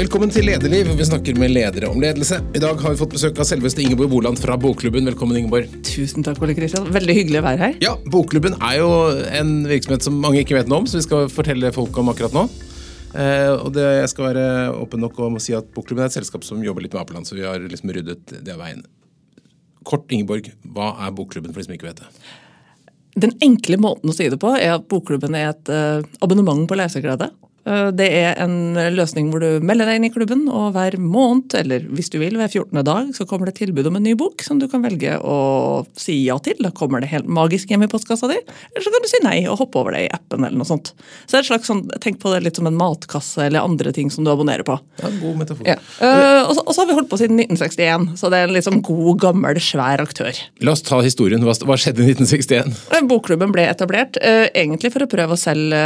Velkommen til Lederliv. Vi snakker med ledere om ledelse. I dag har vi fått besøk av selveste Ingeborg Boland fra Bokklubben. Velkommen, Ingeborg. Tusen takk, Ole Kristian. Veldig hyggelig å være her. Ja, Bokklubben er jo en virksomhet som mange ikke vet noe om, så vi skal fortelle folk om akkurat nå. Eh, og det, Jeg skal være åpen nok om å si at Bokklubben er et selskap som jobber litt med Apeland, så vi har liksom ryddet det av veien. Kort, Ingeborg, hva er Bokklubben for de som ikke vet det? Den enkle måten å si det på er at Bokklubben er et uh, abonnement på leseglede. Eh, det er en løsning hvor du melder deg inn i klubben, og hver måned, eller hvis du vil, hver 14. dag, så kommer det tilbud om en ny bok som du kan velge å si ja til. Da kommer det helt magisk hjem i postkassa di. Eller så kan du si nei og hoppe over det i appen eller noe sånt. Så det er et slags sånn, Tenk på det litt som en matkasse eller andre ting som du abonnerer på. Ja, god metafor. Ja. Uh, og, så, og, så, har vi holdt på siden 1961, så det er en sånn god, gammel, svær aktør. La oss ta historien. Hva, skjedde i 1961? Bokklubben ble etablert egentlig for å prøve å selge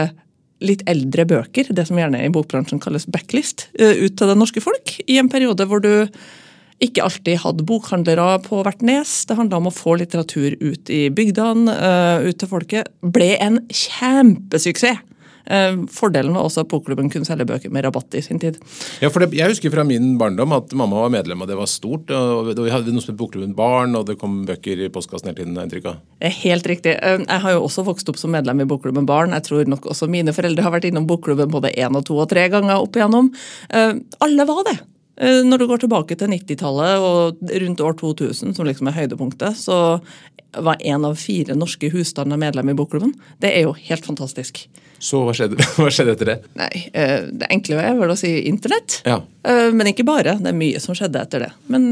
litt eldre bøker, det som gjerne i bokbransjen kalles backlist, eh, ut til det norske folk. I en periode hvor du ikke alltid hadde bokhandlere på hvert nes. Det handla om å få litteratur ut i bygdene, eh, ut til folket. Ble en kjempesuksess. Eh, fordelen var også at Bokklubben kunne selge bøker med rabatt i sin tid. Ja, for det, Jeg husker fra min barndom at mamma var medlem, og det var stort. og Vi hadde noe som het Bokklubben Barn, og det kom bøker i postkassen hele tiden. inntrykk av. Helt riktig. Eh, jeg har jo også vokst opp som medlem i Bokklubben Barn. Jeg tror nok også mine foreldre har vært innom Bokklubben både én og to og tre ganger opp igjennom. Eh, alle var det. Når du går tilbake til 90-tallet og rundt år 2000, som liksom er høydepunktet, så var én av fire norske husstander medlem i Bokklubben. Det er jo helt fantastisk. Så hva skjedde, hva skjedde etter det? Nei, eh, Det enkle er vel å si internett. Ja. Eh, men ikke bare. Det er mye som skjedde etter det. Men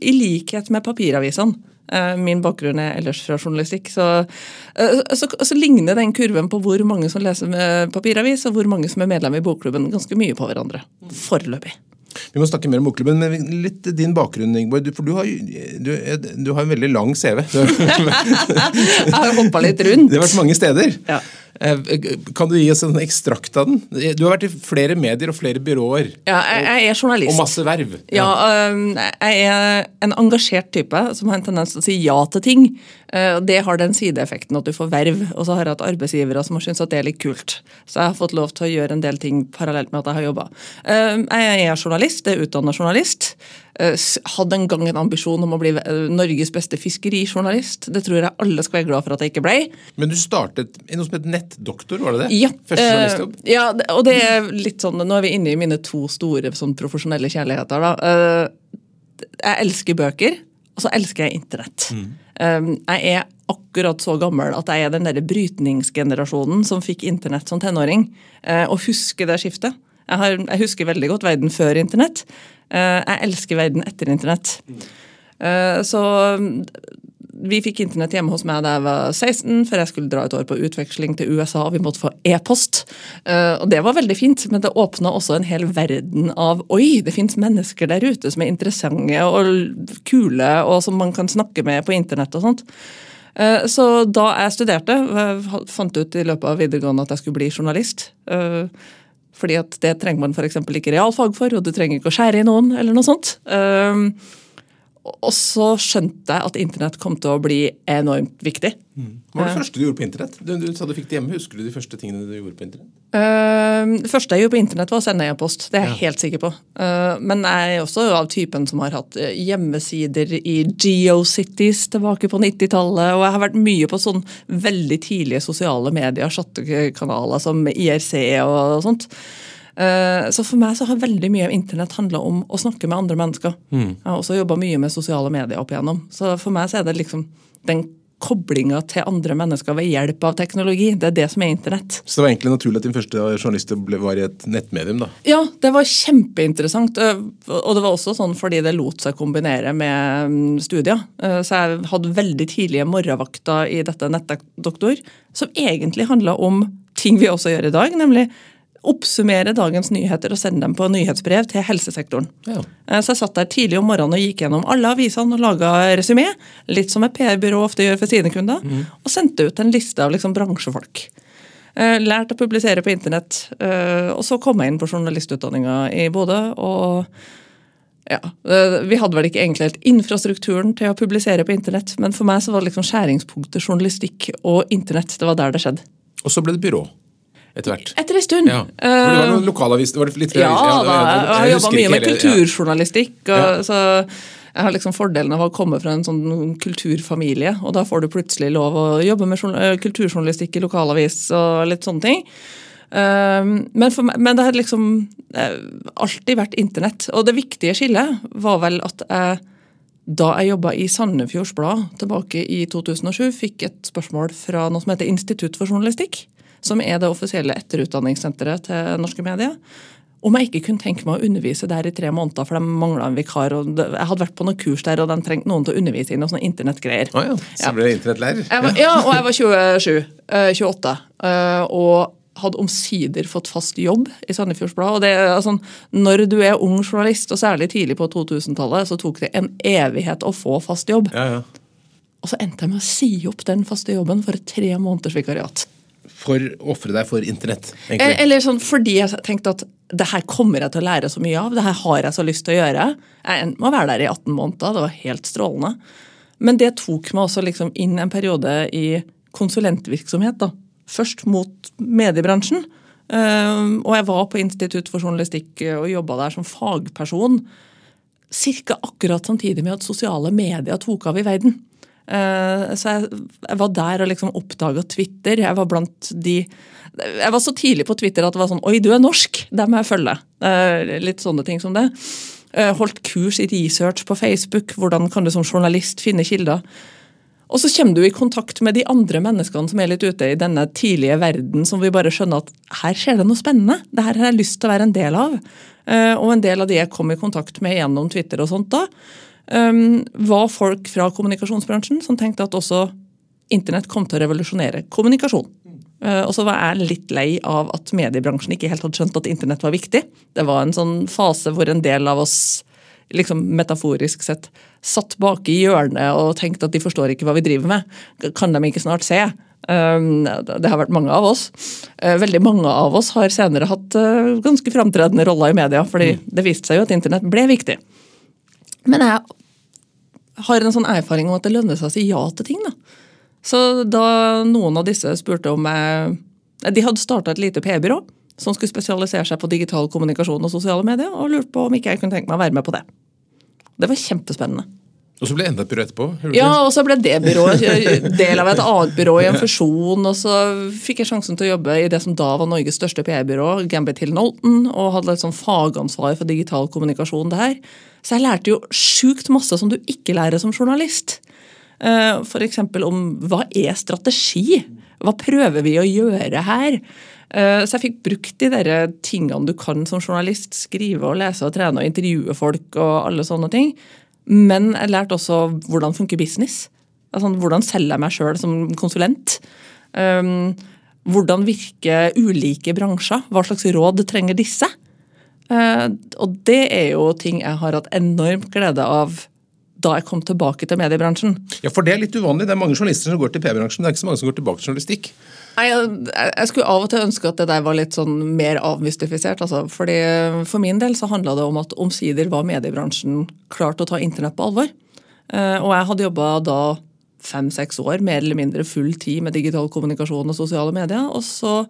i likhet med papiravisene Min bakgrunn er ellers fra journalistikk. Så, så, så, ligner den kurven på hvor mange som leser med papiravis, og hvor mange som er medlem i bokklubben, ganske mye på hverandre. Foreløpig. Vi må snakke mer om bokklubben, men litt din bakgrunn, Ingeborg. For du har, du, du har en veldig lang CV. jeg har hoppa litt rundt. Det har vært mange steder. Ja. Eh, kan du gi oss en ekstrakt av den? Du har vært i flere medier og flere byråer. Ja, jeg, er journalist. Og masse verv. Ja, Jeg er en engasjert type som har en tendens til å si ja til ting. Eh, det har den sideeffekten at du får verv. Og så har jeg hatt arbeidsgivere som har syntes at det er litt kult. Så jeg har fått lov til å gjøre en del ting parallelt med at jeg har jobba. Jeg er journalist, jeg er utdanna journalist. Eh, hadde en gang en ambisjon om å bli Norges beste fiskerijournalist. Det tror jeg alle skal være glad for at jeg ikke ble. Men du startet i noe som het Nettdoktor, var det det? Ja. Første journalistjobb? Ja, og det er litt sånn Nå er vi inne i mine to store sånn profesjonelle kjærligheter. da. Eh, jeg elsker bøker, og så elsker jeg internett. Mm. Eh, jeg er akkurat så gammel at jeg er den der brytningsgenerasjonen som fikk internett som tenåring, og husker det skiftet. Jeg, har, jeg, husker veldig godt verden før internett. Eh, jeg elsker verden etter internett. Eh, så vi fikk internett hjemme hos meg da jeg var 16, før jeg skulle dra et år på utveksling til USA. og Vi måtte få e-post. Eh, og det var veldig fint, men det åpna også en hel verden av Oi, det fins mennesker der ute som er interessante og kule, og som man kan snakke med på internett og sånt. Så da jeg studerte, fant ut i løpet av videregående at jeg skulle bli journalist. Fordi at det trenger man f.eks. ikke realfag for, og du trenger ikke å skjære i noen. eller noe sånt. Um, og så skjønte jeg at internett kom til å bli enormt viktig. Mm. Hva var det uh, første du gjorde på internett? Du, du, sa du fikk det hjemme. Husker du de første tingene du gjorde på internett? Uh, det første jeg gjorde på internett, var å sende e-post. Det er jeg ja. helt sikker på. Uh, men jeg er også av typen som har hatt eh, hjemmesider i GeoCities tilbake på 90-tallet. Og jeg har vært mye på sånn veldig tidlige sosiale medier, chattekanaler som IRC og sånt. Eh, så for meg så har veldig mye av internett handla om å snakke med andre mennesker. Mm. Jeg har også jobba mye med sosiale medier opp igjennom. Så for meg så er det liksom den koblinga til andre mennesker ved hjelp av teknologi. Det er det som er internett. Så det var egentlig naturlig at din første journalist var i et nettmedium? da? Ja, det var kjempeinteressant. Eh, og det var også sånn fordi det lot seg kombinere med mm, studier. Eh, så jeg hadde veldig tidlige morgenvakter i dette Nettdoktor, som egentlig handla om ting vi også gjør i dag, nemlig oppsummere dagens nyheter og sende dem på nyhetsbrev til helsesektoren. Ja. Eh, så jeg satt der tidlig om morgenen og gikk gjennom alle avisene og laga resymé, litt som et PR-byrå ofte gjør for sine kunder, mm. og sendte ut en liste av liksom bransjefolk. Eh, lært å publisere på internett, eh, og så kom jeg inn på journalistutdanninga i Bodø. og ja, Vi hadde vel ikke egentlig helt infrastrukturen til å publisere på internett, men for meg så var det liksom skjæringspunktet journalistikk og internett. Det var der det skjedde. Og så ble det byrå? Etter hvert? Etter en stund. Ja. For det var noen lokalavis det var litt flere Ja, aviser. da, jeg har jobba mye med hele- ja. kulturjournalistikk. Og, så jeg har liksom fordelen av å komme fra en sånn kulturfamilie, og da får du plutselig lov å jobbe med eh, kulturjournalistikk i lokalavis og litt sånne ting. Um, men, for men det har liksom eh, alltid vært internett. Og det viktige skillet var vel at jeg da jeg jobba i Sandefjords Blad tilbake i 2007, fikk et spørsmål fra noe som heter Institutt for journalistikk, som er det offisielle etterutdanningssenteret til norske medier, om jeg ikke kunne tenke meg å undervise der i tre måneder, for de mangla en vikar. og Jeg hadde vært på noen kurs der, og de trengte noen til å undervise i noen sånne internettgreier. Oh ja. Så ble ja. internettlærer. Ja. ja, og jeg var 27, eh, 28, eh, og hadde omsider fått fast jobb i Sandefjords Blad. Og det, altså, når du er ung journalist, og særlig tidlig på 2000-tallet, så tok det en evighet å få fast jobb. Ja, ja. Og så endte jeg med å si opp den faste jobben for et tre måneders vikariat. For å ofre deg for internett, Eh, egentlig. Eller sånn fordi jeg tenkte at det her kommer jeg til å lære så mye av. Det her har jeg så lyst til å gjøre. Jeg må være der i 18 måneder. Det var helt strålende. Men det tok meg også liksom inn en periode i konsulentvirksomhet. da. Først mot mediebransjen. Eh, og jeg var på Institutt for journalistikk eh, og jobba der som fagperson. Cirka akkurat samtidig med at sosiale medier tok av i verden. Eh, Så jeg, var der og liksom oppdaga Twitter. Jeg var blant de Jeg var så tidlig på Twitter at det var sånn Oi, du er norsk! Det må jeg følge. Eh, Litt sånne ting som det. Eh, Holdt kurs i research på Facebook. Hvordan kan du som journalist finne kilder? Og så kommer du i kontakt med de andre menneskene som er litt ute i denne tidlige verden, som vi bare skjønner at her skjer det noe spennende. Det her har jeg lyst til å være en del av. Og en del av de jeg kom i kontakt med gjennom Twitter og sånt da, var folk fra kommunikasjonsbransjen som tenkte at også internett kom til å revolusjonere kommunikasjon. Eh, Og så var jeg litt lei av at mediebransjen ikke helt hadde skjønt at internett var viktig. Det var en sånn fase hvor en del av oss liksom metaforisk sett satt bak i hjørnet og tenkte at de forstår ikke hva vi driver med. Kan de ikke snart se? Um, Det har vært mange av oss. Eh, Veldig mange av oss har senere hatt eh, ganske framtredende roller i media, fordi det viste seg jo at internett ble viktig. Men jeg har en sånn erfaring om at det lønner seg å si ja til ting. da. Så da noen av disse spurte om jeg De hadde starta et lite PR-byrå som skulle spesialisere seg på digital kommunikasjon og sosiale medier, og lurte på om ikke jeg kunne tenke meg å være med på det. Det var kjempespennende. Og så ble det enda et byrå etterpå. Ja, og så ble det byrået del av et annet byrå i en fusjon. Og så fikk jeg sjansen til å jobbe i det som da var Norges største PR-byrå, Gambit Hill Nolton, og hadde et sånn fagansvar for digital kommunikasjon der. Så jeg lærte jo sjukt masse som du ikke lærer som journalist. Eh, F.eks. om hva er strategi? Hva prøver vi å gjøre her? Eh, Så jeg fikk brukt de der tingene du kan som journalist. Skrive og lese og trene og intervjue folk og alle sånne ting. Men jeg lærte også hvordan funker business. Altså, hvordan selger jeg meg sjøl som konsulent? Um, hvordan virker ulike bransjer? Hva slags råd trenger disse? Uh, og det er jo ting jeg har hatt enormt glede av da jeg kom tilbake til mediebransjen. Ja, for det er litt uvanlig. Det er mange journalister som går til P-bransjen, men det er ikke så mange som går tilbake til journalistikk. Nei, jeg, skulle av og til ønske at det der var litt sånn mer avmystifisert. Altså. Fordi For min del så handla det om at omsider var mediebransjen klar til å ta internett på alvor. Eh, og jeg hadde jobba da fem-seks år, mer eller mindre full tid med digital kommunikasjon og sosiale medier. Og så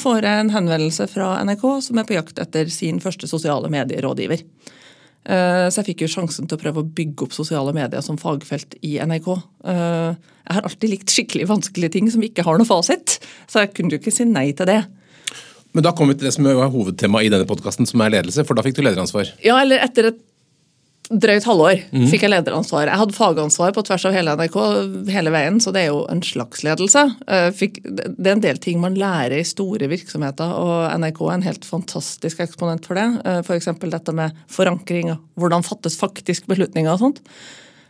får jeg en henvendelse fra NRK som er på jakt etter sin første sosiale medierådgiver. Eh, Så jeg fikk jo sjansen til å prøve å bygge opp sosiale medier som fagfelt i NRK. Eh, Jeg har alltid likt skikkelig vanskelige ting som ikke har noe fasit, så jeg kunne jo ikke si nei til det. Men da kom vi til det som var hovedtema i denne podkasten, som er ledelse, for da fikk du lederansvar. Ja, eller etter et drøyt halvår fikk jeg lederansvar. Jeg hadde fagansvar på tvers av hele NRK hele veien, så det er jo en slags ledelse. Eh, Fikk, det er en del ting man lærer i store virksomheter, og NRK er en helt fantastisk eksponent for det. Eh, F.eks. dette med forankring, hvordan fattes faktisk beslutninger og sånt.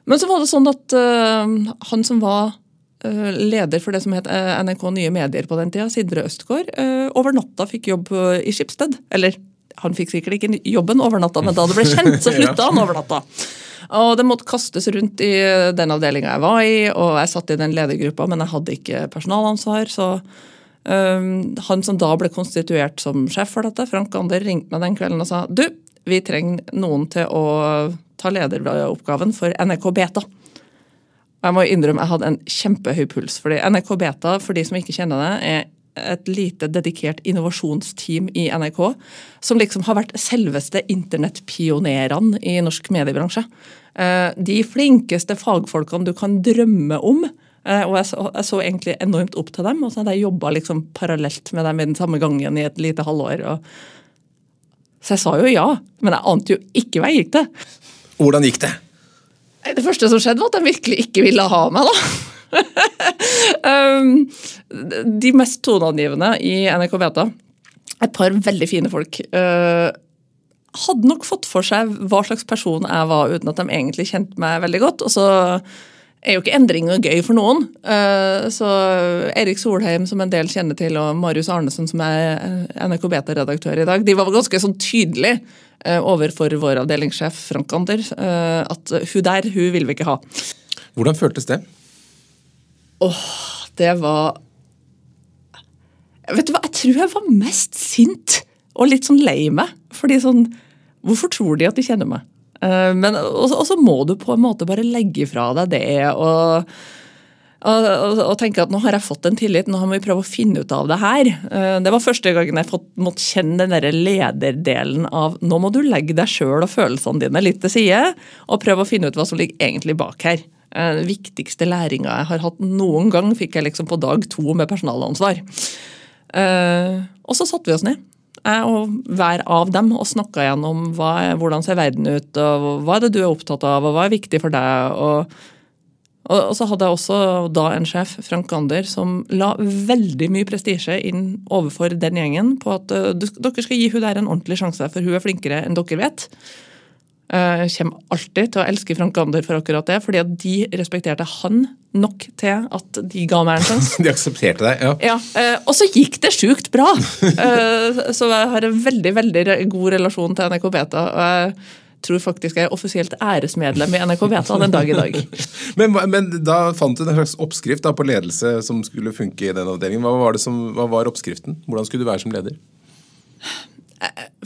Men så var det sånn at eh, han som var leder for det som het NRK Nye Medier på den tida, Sidre Østgaard, over natta fikk jobb i Skipsted. Eller han fikk sikkert ikke jobben over natta, men da det ble kjent, så slutta han over natta. Og det måtte kastes rundt i den avdelinga jeg var i, og jeg satt i den ledergruppa, men jeg hadde ikke personalansvar. Så um, han som da ble konstituert som sjef for dette, Frank Ander, ringte meg den kvelden og sa du, vi trenger noen til å ta lederoppgaven for NRK Beta. Jeg må innrømme jeg hadde en kjempehøy puls, fordi NRK Beta, for de som ikke kjenner det, er et lite dedikert innovasjonsteam i NRK, som liksom har vært selveste internettpionerene i norsk mediebransje. Eh, de flinkeste fagfolkene du kan drømme om. Eh, og jeg så, jeg så egentlig enormt opp til dem, og så hadde jeg jobba liksom parallelt med dem i den samme gangen i et lite halvår. Og... Så jeg sa jo ja, men jeg ante jo ikke hva jeg gikk til. Hvordan gikk det? Det første som skjedde, var at de virkelig ikke ville ha meg, da. Um, de mest toneangivende i NRK Beta, et par veldig fine folk, uh, hadde nok fått for seg hva slags person jeg var, uten at de egentlig kjente meg veldig godt. Og så er jo ikke endringer gøy for noen. Uh, så Erik Solheim, som en del kjenner til, og Marius Arnesen, som er NRK Beta-redaktør i dag, de var ganske sånn tydelige overfor vår avdelingssjef Frank Ander at hun der, hun vil vi ikke ha. Hvordan føltes det? Åh, det var Vet du hva, jeg tror jeg var mest sint og litt sånn lei meg. Fordi sånn Hvorfor tror de at de kjenner meg? Uh, men Og så må du på en måte bare legge fra deg det og, og, og, og, tenke at nå har jeg fått en tillit, nå må vi prøve å finne ut av det her. Uh, det var første gangen jeg fått, måtte kjenne den der lederdelen av nå må du legge deg sjøl og følelsene dine litt til side, og prøve å finne ut hva som ligger egentlig bak her. Den eh, viktigste læringa jeg har hatt noen gang, fikk jeg liksom på dag to med personalansvar. Uh, og så satte vi oss ned, jeg og hver av dem, og snakka gjennom hva, hvordan ser verden ut, og hva er det du er opptatt av, og hva er viktig for deg. Og, og, så hadde jeg også da en sjef, Frank Gander, som la veldig mye prestisje inn overfor den gjengen på at uh, dere skal gi hun der en ordentlig sjanse, for hun er flinkere enn dere vet. Jeg eh, kommer alltid til å elske Frank Gander for akkurat det, fordi at de respekterte han nok til at de ga meg en sjanse. de aksepterte deg, ja. ja. Eh, og så gikk det sjukt bra! Eh, så jeg har en veldig veldig god relasjon til NRK Beta. og jeg tror faktisk jeg er offisielt æresmedlem i NRK Beta den dag i dag. men, men, da fant du en slags oppskrift på ledelse som skulle funke i den avdelingen. Hva var, som, hva var oppskriften? Hvordan skulle du være som leder?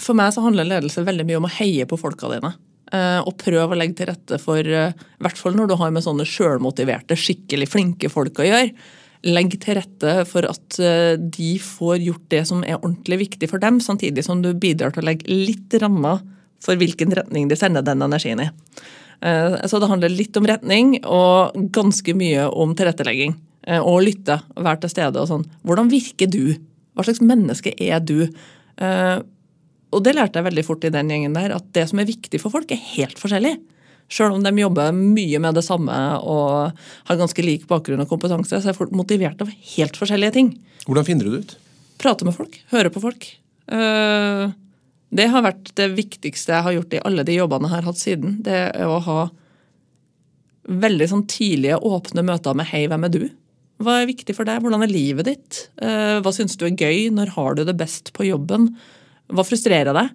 For meg så handler ledelse veldig mye om å heie på folka dine. Eh, og prøv å legge til rette for, eh, i hvert fall når du har med sånne sjølmotiverte, skikkelig flinke folk å gjøre, legg til rette for at eh, de får gjort det som er ordentlig viktig for dem, samtidig som du bidrar til å legge litt rammer for hvilken retning de sender den energien i. Så det handler litt om retning og ganske mye om tilrettelegging. Og lytte, være til stede og sånn. Hvordan virker du? Hva slags menneske er du? Og det lærte jeg veldig fort i den gjengen der, at det som er viktig for folk, er helt forskjellig. Selv om de jobber mye med det samme og har ganske lik bakgrunn og kompetanse, så er folk motivert av helt forskjellige ting. Hvordan finner du det ut? Prate med folk. Høre på folk. Eh, det har vært det viktigste jeg har gjort i alle de jobbene jeg har hatt siden. Det er å ha veldig sånn tidlige, åpne møter med 'hei, hvem er du'? Hva er viktig for deg? Hvordan er livet ditt? Eh, hva syns du er gøy? Når har du det best på jobben? Hva frustrerer deg?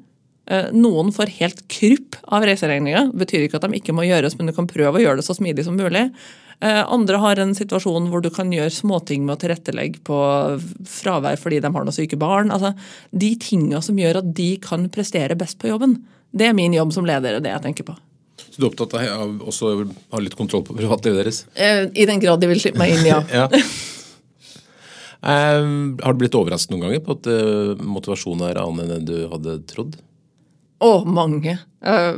Eh, noen får helt krupp av reiseregninga. Betyr ikke at de ikke må gjøres, men du kan prøve å gjøre det så smidig som mulig. Eh, andre har en situasjon hvor du kan gjøre småting med å tilrettelegge på fravær fordi de har noen syke barn. Altså, de tinga som gjør at de kan prestere best på jobben. Det er min jobb som leder, det jeg tenker på. Så du er opptatt av å ha litt kontroll på privatlivet deres? Eh, I den grad de vil slippe meg inn, ja. ja. Uh, har du blitt overrasket noen ganger på at uh, motivasjonen er annen enn du hadde trodd? Å, mange. Uh,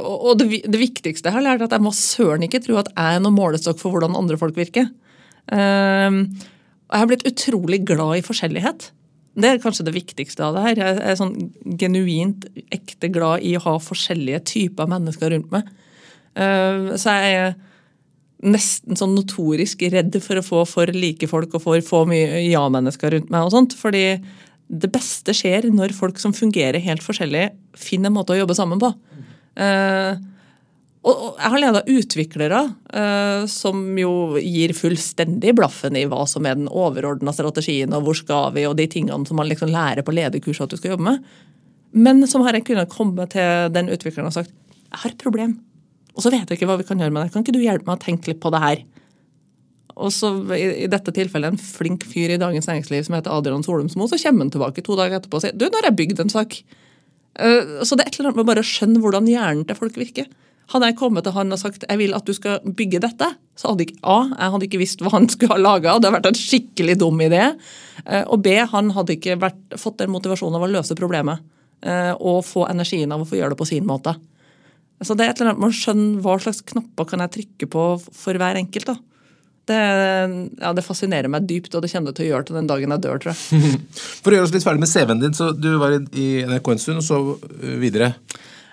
og det, det, viktigste jeg har lært, er at jeg må søren ikke tro at jeg er noen målestokk for hvordan andre folk virker. og jeg har blitt utrolig glad i forskjellighet. Det er kanskje det viktigste av det her. Jeg er sånn genuint ekte glad i å ha forskjellige typer mennesker rundt meg. så jeg er nesten sånn notorisk redd for å få for like folk og for få mye ja-mennesker rundt meg. og sånt, fordi det beste skjer når folk som fungerer helt forskjellig, finner en måte å jobbe sammen på. Uh, og jeg har leda utviklere uh, som jo gir fullstendig blaffen i hva som er den overordna strategien, og hvor skal vi, og de tingene som man liksom lærer på lederkurs at du skal jobbe med. Men som har jeg kunnet komme til den utvikleren og sagt jeg har et problem. Og så vet jeg ikke hva vi kan gjøre med det. Kan ikke du hjelpe meg å tenke litt på det her? Og så i, dette tilfellet en flink fyr i Dagens Næringsliv som heter Adrian Solumsmo, så kommer han tilbake to dager etterpå og sier du, nå har jeg bygd en sak. Uh, så det er et eller annet med bare å skjønne hvordan hjernen til folk virker. Hadde jeg kommet til han og sagt jeg vil at du skal bygge dette, så hadde ikke A, jeg hadde ikke visst hva han skulle ha laga. Det hadde vært en skikkelig dum idé. Eh, og B, han hadde ikke vært, fått den motivasjonen av å løse problemet. eh, Og få energien av å få gjøre det på sin måte. Så det er et eller annet Man skjønner hva slags knapper kan jeg trykke på for hver enkelt. da. Det, ja, det fascinerer meg dypt, og det kommer det til å gjøre til den dagen jeg dør, tror jeg. For å gjøre oss litt ferdig med CV-en din, så du var i- NRK en stund, og så øh, videre.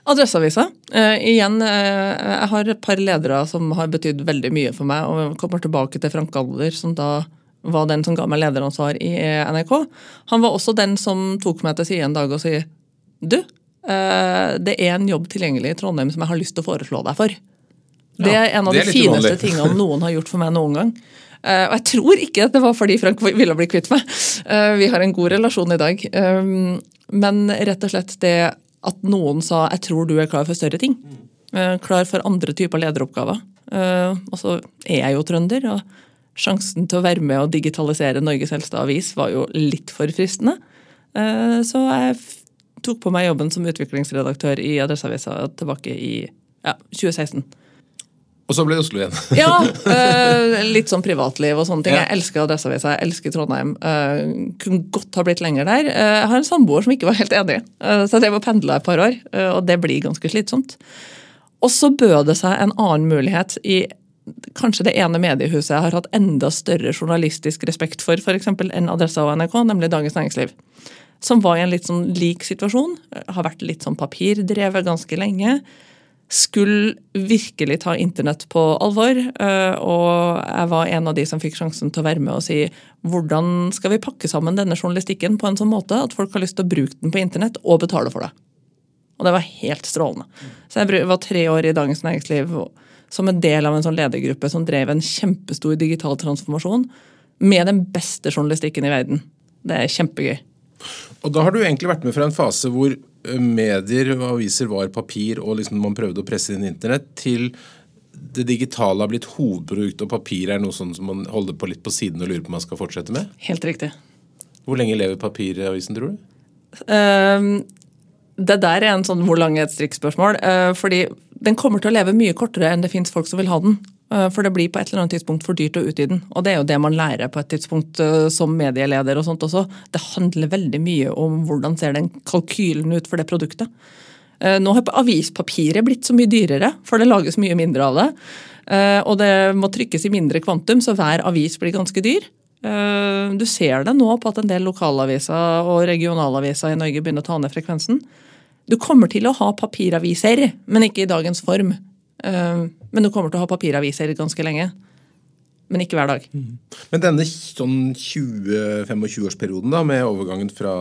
Adresseavisa. Eh, igjen, eh, jeg har et par ledere som har betydd veldig mye for meg. og jeg kommer tilbake til Frank Galler, som da var den som ga meg lederansvar i NRK. Han var også den som tok meg til side en dag og sier du, eh, det er en jobb tilgjengelig i Trondheim som jeg har lyst til å foreslå deg for. Det er en av ja, de fineste uvanlig. tingene noen har gjort for meg noen gang. Eh, og jeg tror ikke at det var fordi Frank ville bli kvitt meg. Eh, vi har en god relasjon i dag. Men rett og slett det at noen sa 'jeg tror du er klar for større ting'. Eh, klar for andre typer lederoppgaver. Eh, og så er jeg jo trønder, og sjansen til å være med og digitalisere Norges eldste avis var jo litt for fristende. Eh, så jeg tok på meg jobben som utviklingsredaktør i Adresseavisa tilbake i ja, 2016. Og så ble det Oslo igjen. Ja, eh, litt sånn privatliv og sånne ting. Ja. Jeg elsker Adresseavisa, jeg elsker Trondheim. Uh, kunne godt ha blitt lenger der. Uh, jeg har en samboer som ikke var helt enig, uh, så jeg drev og pendla et par år. og det blir ganske slitsomt. Og så bød det seg en annen mulighet i kanskje det ene mediehuset jeg har hatt enda større journalistisk respekt for, f.eks. enn Adressa og NRK, nemlig Dagens Næringsliv. Som var i en litt sånn lik situasjon. Har vært litt sånn papirdrevet ganske lenge skulle virkelig ta internett på alvor. eh, Og jeg var en av de som fikk sjansen til å være med og si hvordan skal vi pakke sammen denne journalistikken på en sånn måte at folk har lyst til å bruke den på internett og betale for det. Og det var helt strålende. Så jeg var tre år i Dagens Næringsliv som en del av en sånn ledergruppe som drev en kjempestor digital transformasjon med den beste journalistikken i verden. Det er kjempegøy. Og da har du egentlig vært med fra en fase hvor medier og aviser var papir, og liksom man prøvde å presse inn internett, til det digitale har blitt hovedprodukt, og papir er noe sånn som man holder på litt på siden og lurer på om man skal fortsette med. Helt riktig. Hvor lenge lever papiravisen, tror du? Uh, det der er en sånn hvor lang er et strikkspørsmål. Uh, fordi den kommer til å leve mye kortere enn det fins folk som vil ha den. Eh, for det blir på et eller annet tidspunkt for dyrt å utvide den. Og det er jo det man lærer på et tidspunkt eh, som medieleder og sånt også. Det handler veldig mye om hvordan ser den kalkylen ut for det produktet. Eh, Nå har avispapiret blitt så mye dyrere, for det lages mye mindre av det. Og det må trykkes i mindre kvantum, så hver avis blir ganske dyr. Du ser det nå på at en del lokalaviser og regionalaviser i Norge begynner å ta ned frekvensen. Du kommer til å ha papiraviser, men ikke i dagens form. Eh, Men du kommer til å ha papiraviser ganske lenge. Men ikke hver dag. Men denne sånn 20-25-årsperioden da, med overgangen fra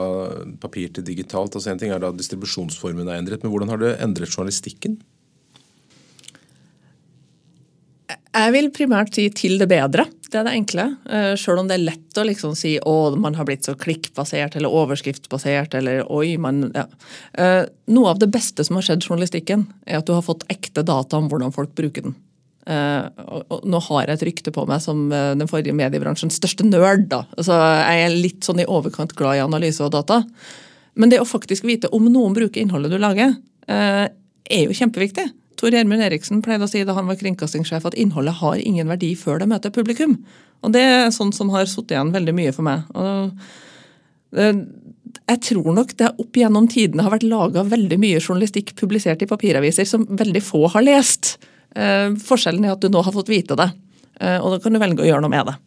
papir til digitalt, altså en ting er da distribusjonsformen er endret, men hvordan har det endret journalistikken? Jeg vil primært si til det bedre. Det er det enkle. Sjøl Selv om det er lett å liksom si å, man har blitt så klikkbasert eller overskriftsbasert eller oi, man ja. Eh, Noe av det beste som har skjedd journalistikken, er at du har fått ekte data om hvordan folk bruker den. Eh, nå har jeg et rykte på meg som eh, den forrige mediebransjens største nerd. da. Altså, jeg er litt sånn i overkant glad i analyse og data. Men det å faktisk vite om noen bruker innholdet du lager, eh, er jo kjempeviktig. Tor Gjermund Eriksen pleide å si da han var kringkastingssjef at innholdet har ingen verdi før det møter publikum. Og det er sånn som har sittet igjen veldig mye for meg. Eh, jeg tror nok det opp gjennom tidene har vært laga veldig mye journalistikk publisert i papiraviser som veldig få har lest. Eh, forskjellen er at du nå har fått vite det, eh, og da kan du velge å gjøre noe med det.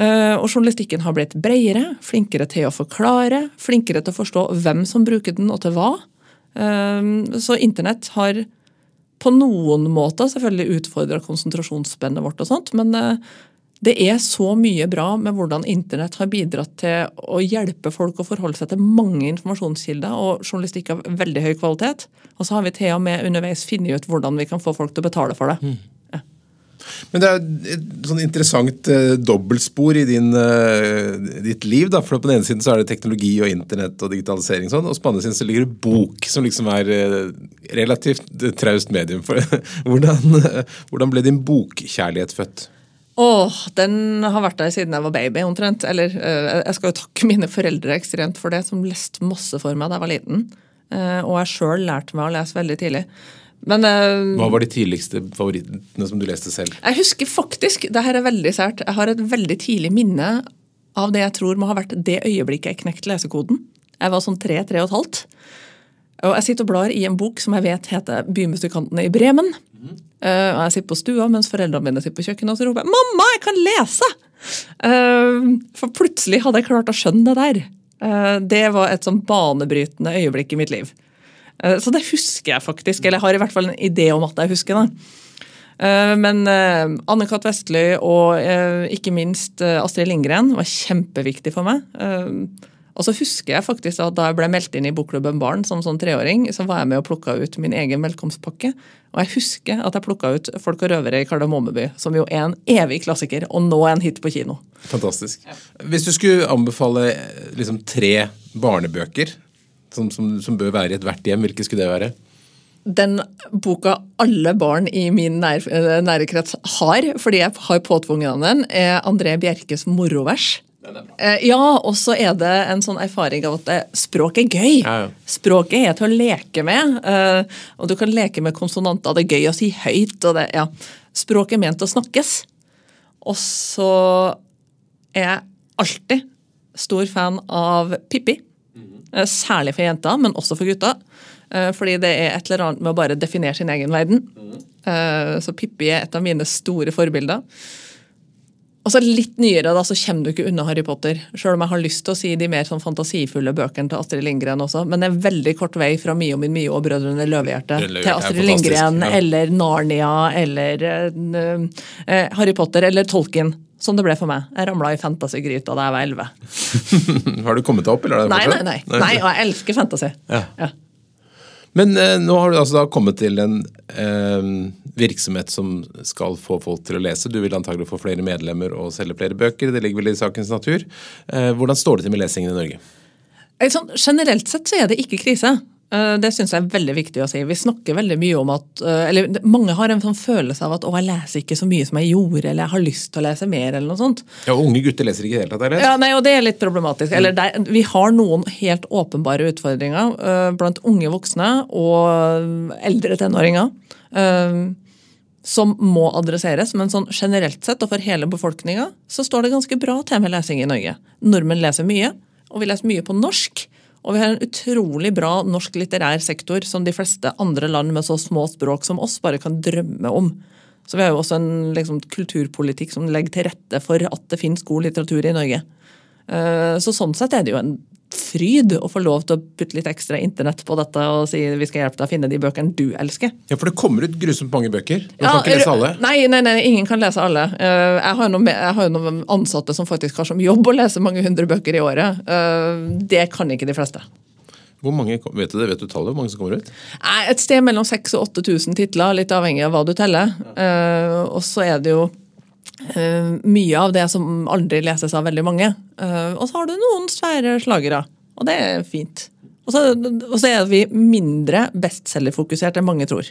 Og journalistikken har blitt bredere, flinkere til å forklare, flinkere til å forstå hvem som bruker den og til hva. Så internett har på noen måter selvfølgelig utfordra konsentrasjonsspennet vårt og sånt, men eh, det er så mye bra med hvordan internett har bidratt til å hjelpe folk å forholde seg til mange informasjonskilder og journalistikk av veldig høy kvalitet. Og så har vi til og med underveis funnet ut hvordan vi kan få folk til å betale for det. Men det er et sånn interessant eh, dobbeltspor i din, eh, ditt liv. da, for På den ene siden så er det teknologi og internett og digitalisering, sånn, og på den andre siden så ligger det bok, som liksom er eh, relativt eh, traust medium. For, hvordan, hvordan ble din bokkjærlighet født? Åh, den har vært der siden jeg var baby, omtrent. Eller eh, jeg skal jo takke mine foreldre ekstremt for det, som leste masse for meg da jeg var liten. Eh, og jeg sjøl lærte meg å lese veldig tidlig. Men uh, Hva var de tidligste favorittene som du leste selv? jeg husker faktisk, det her er veldig sært, jeg har et veldig tidlig minne av det jeg tror må ha vært det øyeblikket jeg knekte lesekoden. Jeg var sånn tre-tre og et halvt. Og jeg sitter og blar i en bok som jeg vet heter 'Bymusikantene i Bremen'. Eh, og jeg sitter på stua mens foreldrene mine sitter på kjøkkenet og så roper jeg 'Mamma, jeg kan lese!' Uh, for plutselig hadde jeg klart å skjønne det der. Uh, det var et sånn banebrytende øyeblikk i mitt liv. Eh, så det husker jeg faktisk. Eller jeg har i hvert fall en idé om at jeg husker det. Eh, Men eh, Anne-Kat. Vestly og ikke minst Astrid Lindgren var kjempeviktig for meg. Eh, Og så husker jeg faktisk at da jeg ble meldt inn i Bokklubben Barn som sånn treåring, så var jeg med og plukka ut min egen velkomstpakke. Og jeg husker at jeg plukka ut Folk og røvere i Kardemommeby, som jo er en evig klassiker, og nå en hit på kino. Fantastisk. Hvis du skulle anbefale liksom, tre barnebøker som, som, som bør være i ethvert hjem, hvilke skulle det være? Den boka alle barn i min nær, eh, nære krets har, fordi jeg har påtvunget den, er André Bjerkes morovers. Eh, Ja, og så er det en sånn erfaring av at språk er gøy. Ja, ja. Språket er til å leke med, eh, og du kan leke med konsonanter. Det er gøy å si høyt. og det, ja. Språk er ment å snakkes. Og så er jeg alltid stor fan av Pippi. Eh, Særlig for jenter, men også for gutter. Eh, Fordi det er et eller annet med å bare definere sin egen verden. Eh, Så Pippi er et av mine store forbilder. Og så litt nyere da, så kommer du ikke unna Harry Potter. Selv om jeg har lyst til å si de mer sånn fantasifulle bøkene til Astrid Lindgren også. Men det er veldig kort vei fra Mio min Mio og Brødrene Løvehjerte til Astrid Lindgren ja. eller Narnia eller uh, Harry Potter eller Tolkien. Som det ble for meg. Jeg ramla i fantasygryta da jeg var elleve. Har du kommet deg opp, eller? er det Nei, nei, nei, nei. Og jeg elsker fantasy. Ja. Ja. Men eh, nå har du altså da kommet til en eh, virksomhet som skal få folk til å lese. Du vil antagelig få flere medlemmer og selge flere bøker. Det ligger vel i sakens natur. Eh, hvordan står det til med lesingen i Norge? Eh, Sånn, generelt sett så er det ikke krise. Eh, Det syns jeg er veldig viktig å si. Vi snakker veldig mye om at eh, Eller mange har en sånn følelse av at 'å, jeg leser ikke så mye som jeg gjorde', eller 'jeg har lyst til å lese mer', eller noe sånt. Ja, og Unge gutter leser ikke i det hele tatt. Ja, nei, og det er litt problematisk. Eller der, vi har noen helt åpenbare utfordringer eh, blant unge voksne og eldre tenåringer. som må adresseres, men sånn generelt sett og for hele befolkninga så står det ganske bra til med lesing i Norge. Nordmenn leser mye, og vi leser mye på norsk. Og vi har en utrolig bra norsk litterær sektor som de fleste andre land med så små språk som oss bare kan drømme om. Så vi har jo også en liksom, kulturpolitikk som legger til rette for at det finnes god litteratur i Norge. Eh, Så sånn sett er det jo en fryd å få lov til å putte litt ekstra internett på dette og si vi skal hjelpe deg å finne de bøkene du elsker. Ja, For det kommer ut grusomt mange bøker. Du kan ikke lese alle. Nei, nei, nei, ingen kan lese alle. Eh, Jeg har noen, jeg har jo noen ansatte som faktisk har som jobb å lese mange hundre bøker i året. Eh, Det kan ikke de fleste. Hvor mange, vet du det? Vet du tallet? Hvor mange som kommer ut? Et sted mellom 6000 og 8000 titler, litt avhengig av hva du teller. Eh, og så er det jo mye av det som aldri leses av veldig mange. Eh, og så har du noen svære slagere, og det er fint. Og så, og så er vi mindre bestselgerfokusert enn mange tror.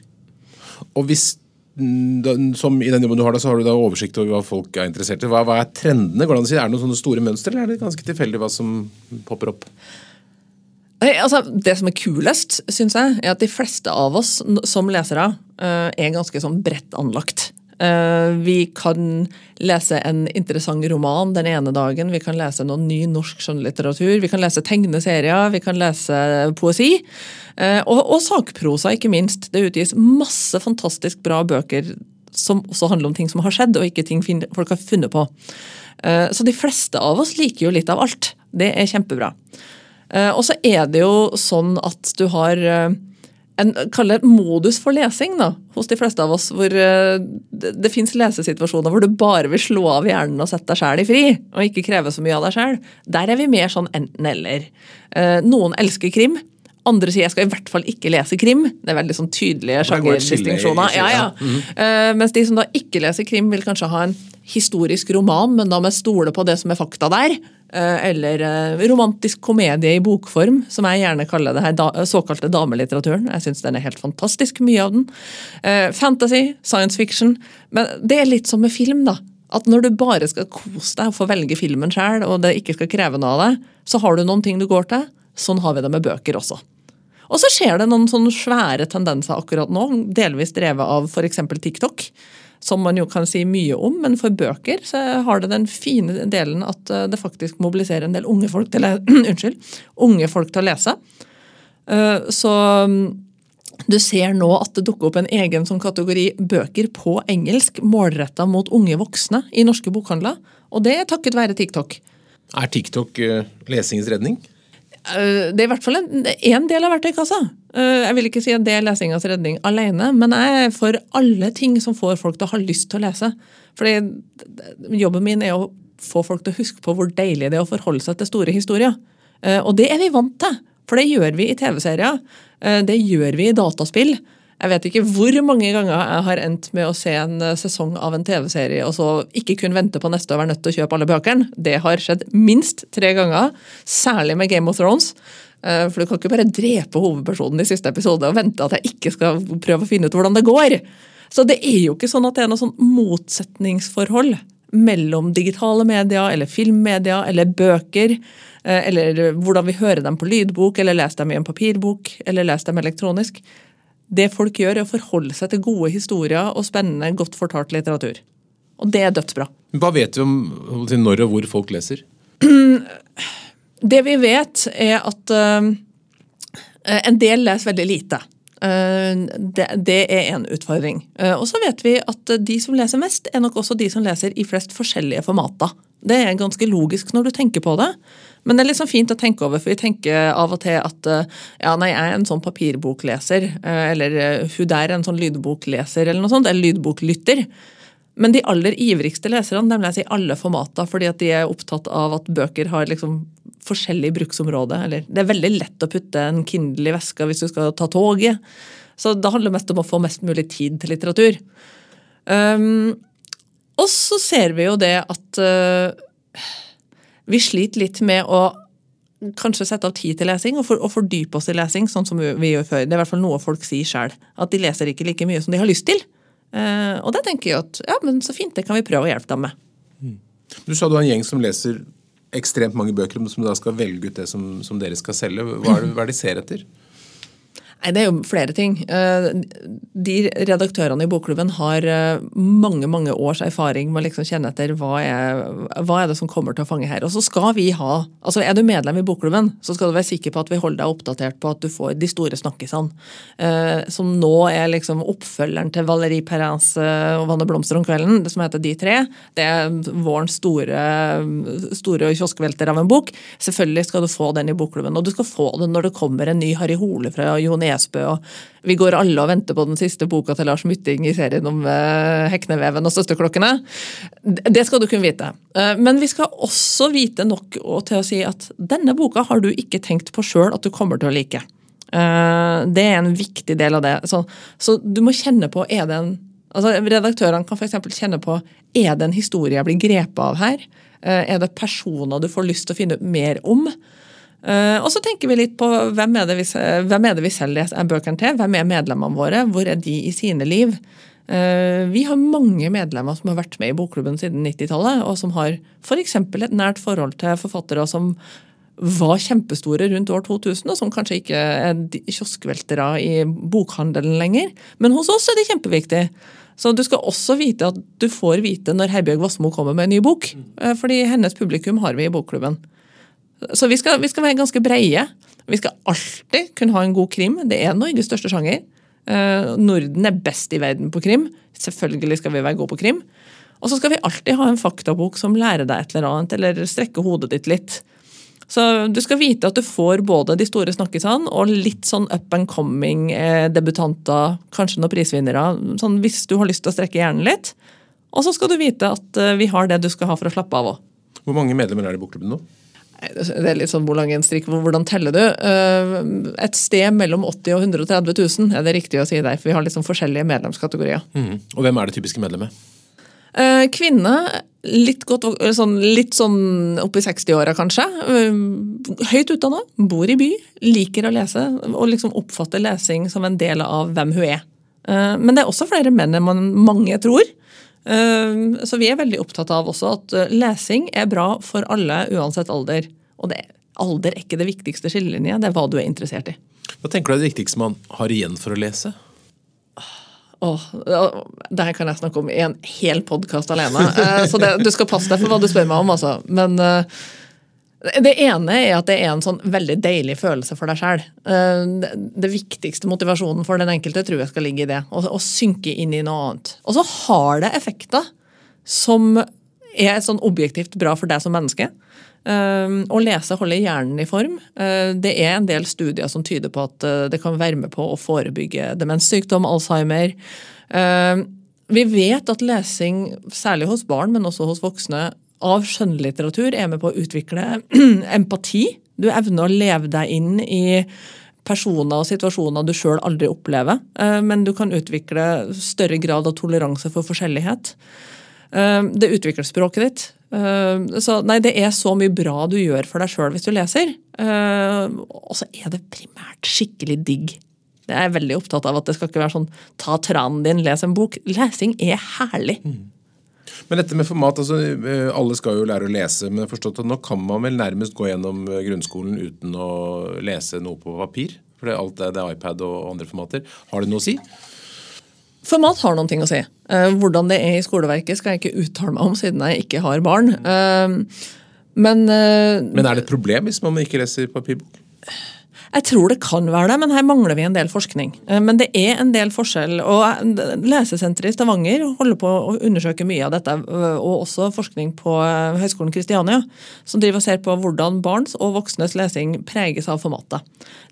Og hvis mm, som I den jobben du har, da, så har du da oversikt over hva folk er interessert i. Hva, hva er trendene? Går det an å si? Er det noen sånne store mønstre, eller er det ganske tilfeldig hva som popper opp? Nei, altså, det som er kulest, syns jeg, er at de fleste av oss som lesere eh, er ganske sånn bredt anlagt. Eh, vi kan lese en interessant roman den ene dagen, vi kan lese noen ny norsk skjønnlitteratur, vi kan lese tegneserier, vi kan lese poesi. eh, og, og sakprosa, ikke minst. Det utgis masse fantastisk bra bøker som også handler om ting som har skjedd, og ikke ting folk har funnet på. Eh, så de fleste av oss liker jo litt av alt. Det er kjempebra. Og så er det jo sånn at du har en kaller det modus for lesing da, hos de fleste av oss, hvor eh, det, det fins lesesituasjoner hvor du bare vil slå av hjernen og sette deg sjæl i fri, og ikke kreve så mye av deg sjæl. Der er vi mer sånn enten-eller. Eh, Noen elsker krim. Andre sier jeg skal i hvert fall ikke lese krim. Det er veldig sånn tydelige sjangerdistinksjoner. Ja, ja. Eh, Mens de som da ikke leser krim, vil kanskje ha en historisk roman, men da med stole på det som er fakta der. Eh, Eller eh, romantisk komedie i bokform, som jeg gjerne kaller det her da, såkalte damelitteraturen. Jeg syns den er helt fantastisk, mye av den. Eh, Fantasy, science fiction. Men det er litt som med film, da. At når du bare skal kose deg og få velge filmen sjøl, og det ikke skal kreve noe av deg, så har du noen ting du går til. Sånn har vi det med bøker også. Og så skjer det noen sånne svære tendenser akkurat nå, delvis drevet av f.eks. TikTok. Som man jo kan si mye om, men for bøker så har det den fine delen at eh, det faktisk mobiliserer en del unge folk til, unnskyld, unge folk til å lese. Eh, så mm, du ser nå at det dukker opp en egen sånn kategori bøker på engelsk målretta mot unge voksne i norske bokhandler. Og det er takket være TikTok. Er TikTok uh, lesingens redning? Eh, det er i hvert fall en, en del av verktøykassa. Eh, jeg vil ikke si at det er lesingas redning alene, men jeg er for alle ting som får folk til å ha lyst til å lese. Fordi jobben min er å få folk til å huske på hvor deilig det er å forholde seg til store historier. Eh, og det er vi vant til, for det gjør vi i TV-serier. Det gjør vi i dataspill. Jeg vet ikke hvor mange ganger jeg har endt med å se en eh, sesong av en TV-serie og så ikke kun vente på neste og være nødt til å kjøpe alle bøkene. Det har skjedd minst tre ganger, særlig med Game of Thrones. Eh, for du kan ikke bare drepe hovedpersonen i siste episode og vente at jeg ikke skal prøve å finne ut hvordan det går. Så det er jo ikke sånn at det er noe sånn motsetningsforhold mellom digitale medier eller filmmedia eller bøker. Eh, eller hvordan vi hører dem på lydbok, eller leser dem i en papirbok, eller leser dem elektronisk. Det folk gjør, er å forholde seg til gode historier og spennende, godt fortalt litteratur. Og det er dødsbra. Hva vet du om når og hvor folk leser? Det vi vet, er at uh, en del leser veldig lite. Uh, det, det, er en utfordring. Og så vet vi at de som leser mest, er nok også de som leser i flest forskjellige formater. Det er ganske logisk når du tenker på det. Men det er liksom fint å tenke over, for vi tenker av og til at eh, ja, nei, jeg er en sånn papirbokleser, eh, eller eh, hun der er en sånn lydbokleser, eller noe sånt, eller lydboklytter. Men de aller ivrigste leserne de leser i alle formater, fordi at de er opptatt av at bøker har liksom forskjellig bruksområde. Eller det er veldig lett å putte en Kindle i veska hvis du skal ta toget. Så det handler mest om å få mest mulig tid til litteratur. Um, og så ser vi jo det at uh, vi sliter litt med å kanskje sette av tid til lesing og, for, og, fordype oss i lesing, sånn som vi gjør før. Det er i hvert fall noe folk sier sjøl. At de leser ikke like mye som de har lyst til. Uh, og det tenker jeg at ja, men så fint, det kan vi prøve å hjelpe dem med. Mm. Du sa du har en gjeng som leser ekstremt mange bøker, som da skal velge ut det som, som dere skal selge. Hva er, det, hva er det de ser etter? Nei, Det er jo flere ting. Eh, de redaktørene i bokklubben har eh, mange mange års erfaring med å liksom kjenne etter hva er, hva er det som kommer til å fange her. Og så skal vi ha, altså Er du medlem i bokklubben, så skal du være sikker på at vi holder deg oppdatert på at du får de store snakkisene. Eh, som nå er liksom oppfølgeren til Valérie Perrins og Vanne Blomster om kvelden, det som heter De tre. Det er vårens store, store kioskvelter av en bok. Selvfølgelig skal du få den i bokklubben, og du skal få den når det kommer en ny Harry Hole fra Jon Nesbø. og Vi går alle og venter på den siste boka til Lars Mytting i serien om uh, Hekneveven og Søsterklokkene. Det skal du kunne vite. Uh, men vi skal også vite nok til å si at denne boka har du ikke tenkt på sjøl at du kommer til å like. Uh, det er en viktig del av det. Så, så du må kjenne på er det en altså Redaktørene kan f.eks. kjenne på er det en historie jeg blir grepet av her. Er det personer du får lyst til å finne ut mer om? Uh, og så tenker vi litt på hvem er det vi, hvem er det vi selger bøkene til? Hvem er medlemmene våre? Hvor er de i sine liv? Uh, vi har mange medlemmer som har vært med i bokklubben siden 90-tallet, og som har f.eks. et nært forhold til forfattere som var kjempestore rundt år 2000, og som kanskje ikke er kioskveltere i bokhandelen lenger. Men hos oss er de kjempeviktig. Så du skal også vite at du får vite når Herbjørg Wassmo kommer med en ny bok. Uh, fordi hennes publikum har vi i bokklubben. Så vi skal, vi skal, være ganske breie. Vi skal alltid kunne ha en god krim. Det er Norges største sjanger. Uh, Norden er best i verden på krim. Selvfølgelig skal vi være gode på krim. Og så skal vi alltid ha en faktabok som lærer deg et eller annet, eller strekker hodet ditt litt. Så du skal vite at du får både de store snakkisene og litt sånn up and coming eh, debutanter, kanskje noen prisvinnere, sånn hvis du har lyst til å strekke hjernen litt. Og så skal du vite at eh, vi har det du skal ha for å slappe av òg. Hvor mange medlemmer er det i Bokklubben nå? Det er litt sånn hvor lang en strikk, hvordan teller du? Eh, et sted mellom 80 og 130 000 er det riktig å si der, for vi har liksom forskjellige medlemskategorier. Mm. Og hvem er det typiske medlemmet? Eh, kvinne, litt, godt, sånn, litt sånn oppi 60-åra kanskje. Eh, høyt utdanna, bor i by, liker å lese og liksom oppfatter lesing som en del av hvem hun er. Men det er også flere menn enn mange tror. Ehm, så vi er veldig opptatt av også at eh, lesing er bra for alle uansett alder. Og det, alder er ikke det viktigste skillelinje, det er hva du er interessert i. Hva tenker du er det viktigste man har igjen for å lese? Åh, det her kan jeg snakke om i en hel podkast alene. Eh, så det, du skal passe deg for hva du spør meg om, altså. Men uh, det ene er at det er en sånn veldig deilig følelse for deg sjøl. Uh, det, viktigste motivasjonen for den enkelte tror jeg skal ligge i det. Å synke inn i noe annet. Og så har det effekter som er sånn objektivt bra for deg som menneske. Uh, å lese holder hjernen i form. Uh, det er en del studier som tyder på at det kan være med på å forebygge demenssykdom, Alzheimer. vi vet at lesing, særlig hos barn, men også hos voksne, av skjønnlitteratur er med på å utvikle empati. Du evner å leve deg inn i personer og situasjoner du sjøl aldri opplever. Men du kan utvikle større grad av toleranse for forskjellighet. Det utvikler språket ditt. Uh, så nei, det er så mye bra du gjør for deg sjøl hvis du leser. Og så er det primært skikkelig digg. Jeg er veldig opptatt av at det skal ikke være sånn ta tranen din, les en bok. Lesing er herlig. Mm. Men dette med format, altså eh, alle skal jo lære å lese, men jeg har forstått at nå kan man vel nærmest gå gjennom grunnskolen uten å lese noe på papir? For alt det, det er iPad og andre formater. Har det noe å si? Format har noen ting å si. Eh, hvordan det er i skoleverket skal jeg ikke uttale meg om, siden jeg ikke har barn. Eh, men, eh, Men er det et problem hvis man ikke leser papirbok? Jeg tror det kan være det, men her mangler vi en del forskning. Eh, men det er en del forskjell. og eh, Lesesenteret i Stavanger holder på å undersøke mye av dette, eh, og også forskning på Høgskolen Kristiania, som driver og ser på hvordan barns og voksnes lesing preges av formatet.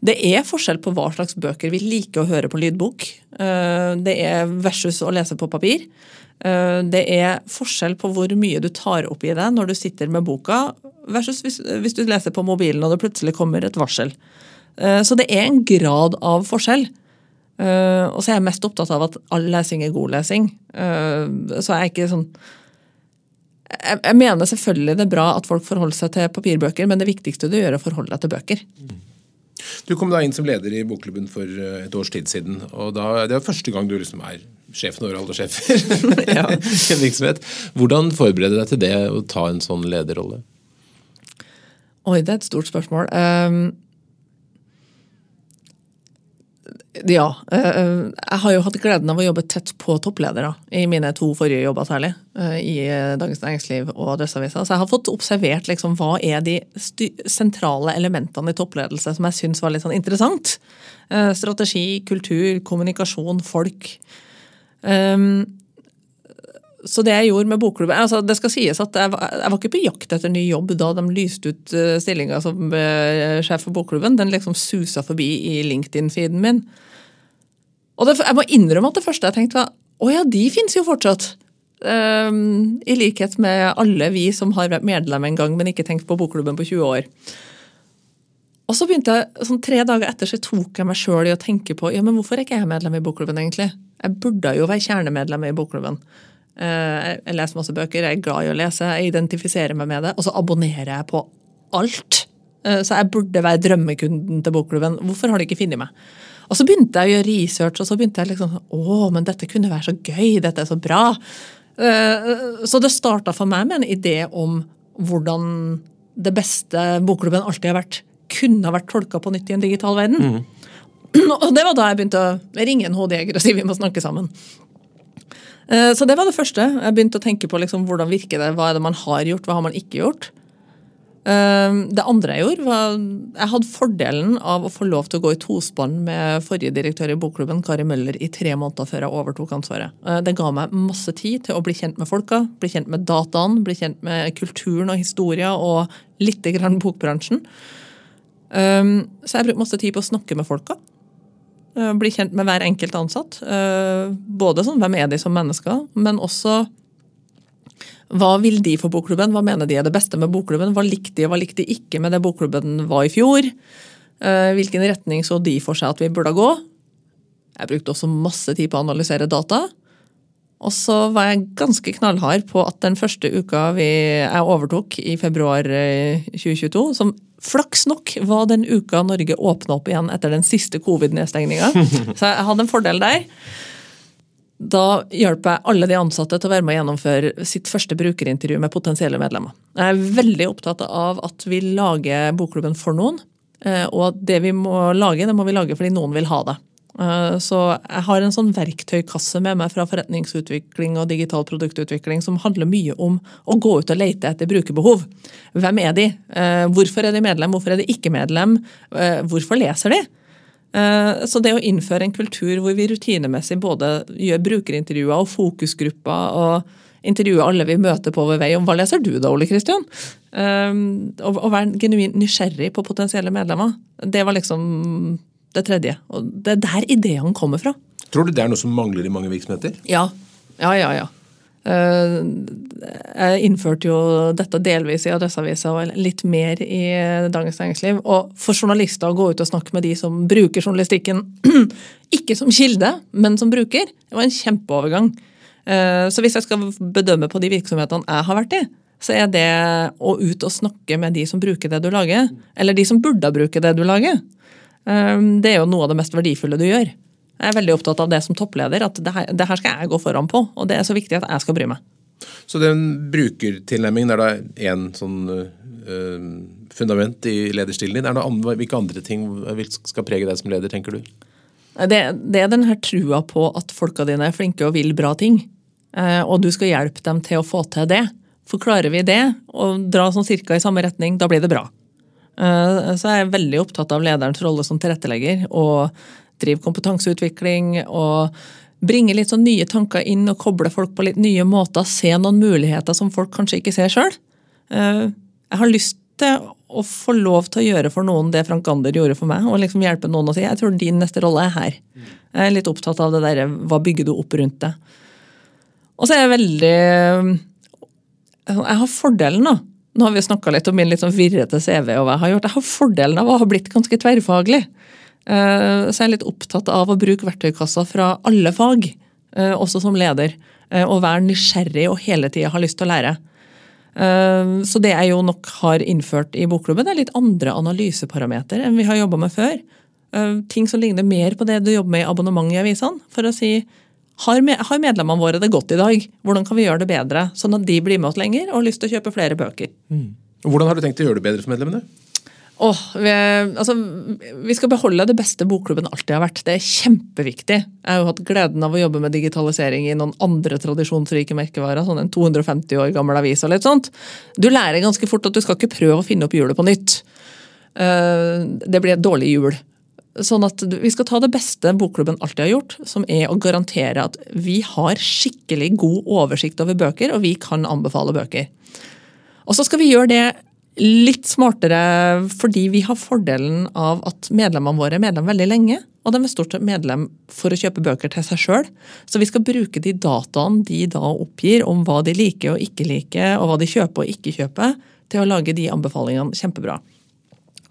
Det er forskjell på hva slags bøker vi liker å høre på lydbok. Det er versus å lese på papir. Det er forskjell på hvor mye du tar opp i det når du sitter med boka, versus hvis, du leser på mobilen og det plutselig kommer et varsel. Eh, så det er en grad av forskjell. Eh, og så er jeg mest opptatt av at all lesing er god lesing. Eh, så jeg er ikke sånn Jeg mener selvfølgelig det er bra at folk forholder seg til papirbøker, men det viktigste du gjør, er å forholde deg til bøker. Du kom da inn som leder i Bokklubben for et års tid siden. og da, Det er første gang du liksom er sjefen over alle sjefer i en virksomhet. Hvordan forbereder du deg til det å ta en sånn lederrolle? Oi, det er et stort spørsmål. Um, Ja. Eh, eh, jeg har jo hatt gleden av å jobbe tett på toppledere i mine to forrige jobber særlig. Eh, I Dagens Næringsliv og Adresseavisa. Så jeg har fått observert liksom, hva er de sentrale elementene i toppledelse som jeg syns var litt sånn interessant. Strategi, kultur, kommunikasjon, folk. Um, så det jeg gjorde med bokklubben altså Det skal sies at jeg var, jeg var, ikke på jakt etter ny jobb da de lyste ut stillinga som sjef for bokklubben. Den liksom susa forbi i LinkedIn-feeden min. Og det, jeg må innrømme at det første jeg tenkte var å ja, de finnes jo fortsatt. Um, I likhet med alle vi som har vært medlem en gang, men ikke tenkt på bokklubben på 20 år. Og så begynte jeg, sånn Tre dager etter så tok jeg meg sjøl i å tenke på ja, men hvorfor er ikke jeg medlem i bokklubben. egentlig? Jeg burde jo være kjernemedlem i bokklubben. Uh, jeg leser masse bøker, jeg er glad i å lese, jeg identifiserer meg med det. Og så abonnerer jeg på alt. Uh, så jeg burde være drømmekunden til bokklubben. Hvorfor har de ikke funnet meg? Og så begynte jeg å gjøre research, og så begynte jeg liksom Å, men dette kunne være så gøy, dette er så bra. Eh, så det starta for meg med en idé om hvordan det beste bokklubben alltid har vært, kunne ha vært tolka på nytt i en digital verden. Mm. Og det var da jeg begynte å ringe en HD-jeger og si vi må snakke sammen. Eh, så det var det første. Jeg begynte å tenke på liksom, hvordan virker det, hva er det man har gjort, hva har man ikke gjort. Ehm, det andre jeg gjorde, var Jeg hadde fordelen av å få lov til å gå i tospann med forrige direktør i bokklubben, Kari Møller, i tre måneder før jeg overtok ansvaret. Eh, det ga meg masse tid til å bli kjent med folka, bli kjent med dataen, bli kjent med kulturen og historia og litt grann bokbransjen. Ehm, så jeg brukte masse tid på å snakke med folka. Eh, bli kjent med hver enkelt ansatt. Eh, både sånn hvem er de som mennesker, men også hva vil de for bokklubben? Hva mener de er det beste med bokklubben? Hva likte de og hva likte de ikke med det bokklubben var i fjor? Eh, hvilken retning så de for seg at vi burde gå? Jeg brukte også masse tid på å analysere data. Og så var jeg ganske knallhard på at den første uka vi, jeg overtok i februar 2022, eh, som flaks nok var den uka Norge åpna opp igjen etter den siste covid-nedstengninga. Så jeg hadde en fordel der. Da hjelper jeg alle de ansatte til å være med å gjennomføre sitt første brukerintervju med potensielle medlemmer. Jeg er veldig opptatt av at vi lager bokklubben for noen. eh, Og at det vi må lage, det må vi lage fordi noen vil ha det. Eh, Så jeg har en sånn verktøykasse med meg fra forretningsutvikling og digital produktutvikling som handler mye om å gå ut og lete etter brukerbehov. Hvem er de? Eh, Hvorfor er de medlem? Hvorfor er de ikke medlem? Hvorfor leser de? Eh, Så det å innføre en kultur hvor vi rutinemessig både gjør brukerintervjuer og fokusgrupper og intervjuer alle vi møter på ved vei om hva leser du da, Ole Kristian? Å og være genuint nysgjerrig på potensielle medlemmer. Det var liksom det tredje. Og det er der ideene kommer fra. Tror du det er noe som mangler i mange virksomheter? Ja, ja, ja. ja. Eh, Jeg innførte jo dette delvis i Adresseavisa og litt mer i Dagens Næringsliv. Og for journalister å gå ut og snakke med de som bruker journalistikken, ikke som kilde, men som bruker, det var en kjempeovergang. Eh, Så hvis jeg skal bedømme på de virksomhetene jeg har vært i, så er det å ut og snakke med de som bruker det du lager, eller de som burde bruke det du lager, eh, det er jo noe av det mest verdifulle du gjør. Jeg er veldig opptatt av det som toppleder, at det her, det her skal jeg gå foran på. Og det er så viktig at jeg skal bry meg. Så den brukertilnærmingen er da én sånn øh, fundament i lederstilen din. Er det andre, hvilke andre ting skal prege deg som leder, tenker du? Det, det er den her trua på at folka dine er flinke og vil bra ting. Eh, Og du skal hjelpe dem til å få til det. For klarer vi det, og dra sånn cirka i samme retning, da blir det bra. Så jeg er veldig opptatt av lederens rolle som tilrettelegger. og drive kompetanseutvikling og bringe litt sånn nye tanker inn og koble folk på litt nye måter. Se noen muligheter som folk kanskje ikke ser sjøl. Jeg har lyst til å få lov til å gjøre for noen det Frank Gander gjorde for meg. Og liksom hjelpe noen å si jeg tror din neste rolle er her. Jeg er litt opptatt av det derre hva bygger du opp rundt det. Og så er jeg veldig Jeg har fordelen, da. Nå har vi snakka litt om min litt sånn virrete CV og hva jeg har gjort. Jeg har fordelen av å ha blitt ganske tverrfaglig. Eh, Så jeg er litt opptatt av å bruke verktøykassa fra alle fag, eh, også som leder. eh, Og være nysgjerrig og hele tida ha lyst til å lære. Så det jeg jo nok har innført i bokklubben, er litt andre analyseparameter enn vi har jobba med før. Ting som ligner mer på det du jobber med i abonnement i avisene. For å si har me- medlemmene våre det godt i dag? Hvordan kan vi gjøre det bedre? Sånn at de blir med oss lenger og har lyst til å kjøpe flere bøker. Hvordan har du tenkt å gjøre det bedre for medlemmene? Åh, vi, altså, vi skal beholde det beste bokklubben alltid har vært. Det er kjempeviktig. Jeg har jo hatt gleden av å jobbe med digitalisering i noen andre tradisjonsrike merkevarer, sånn en 250 år gammel avis og litt sånt. Du lærer ganske fort at du skal ikke prøve å finne opp hjulet på nytt. Eh, Det blir et dårlig hjul. Sånn at vi skal ta det beste bokklubben alltid har gjort, som er å garantere at vi har skikkelig god oversikt over bøker, og vi kan anbefale bøker. Og så skal vi gjøre det litt smartere fordi vi har fordelen av at medlemmene våre er medlem veldig lenge. Og de er stort sett medlem for å kjøpe bøker til seg sjøl. Så vi skal bruke de dataene de da oppgir om hva de liker og ikke liker, og hva de kjøper og ikke kjøper, til å lage de anbefalingene kjempebra.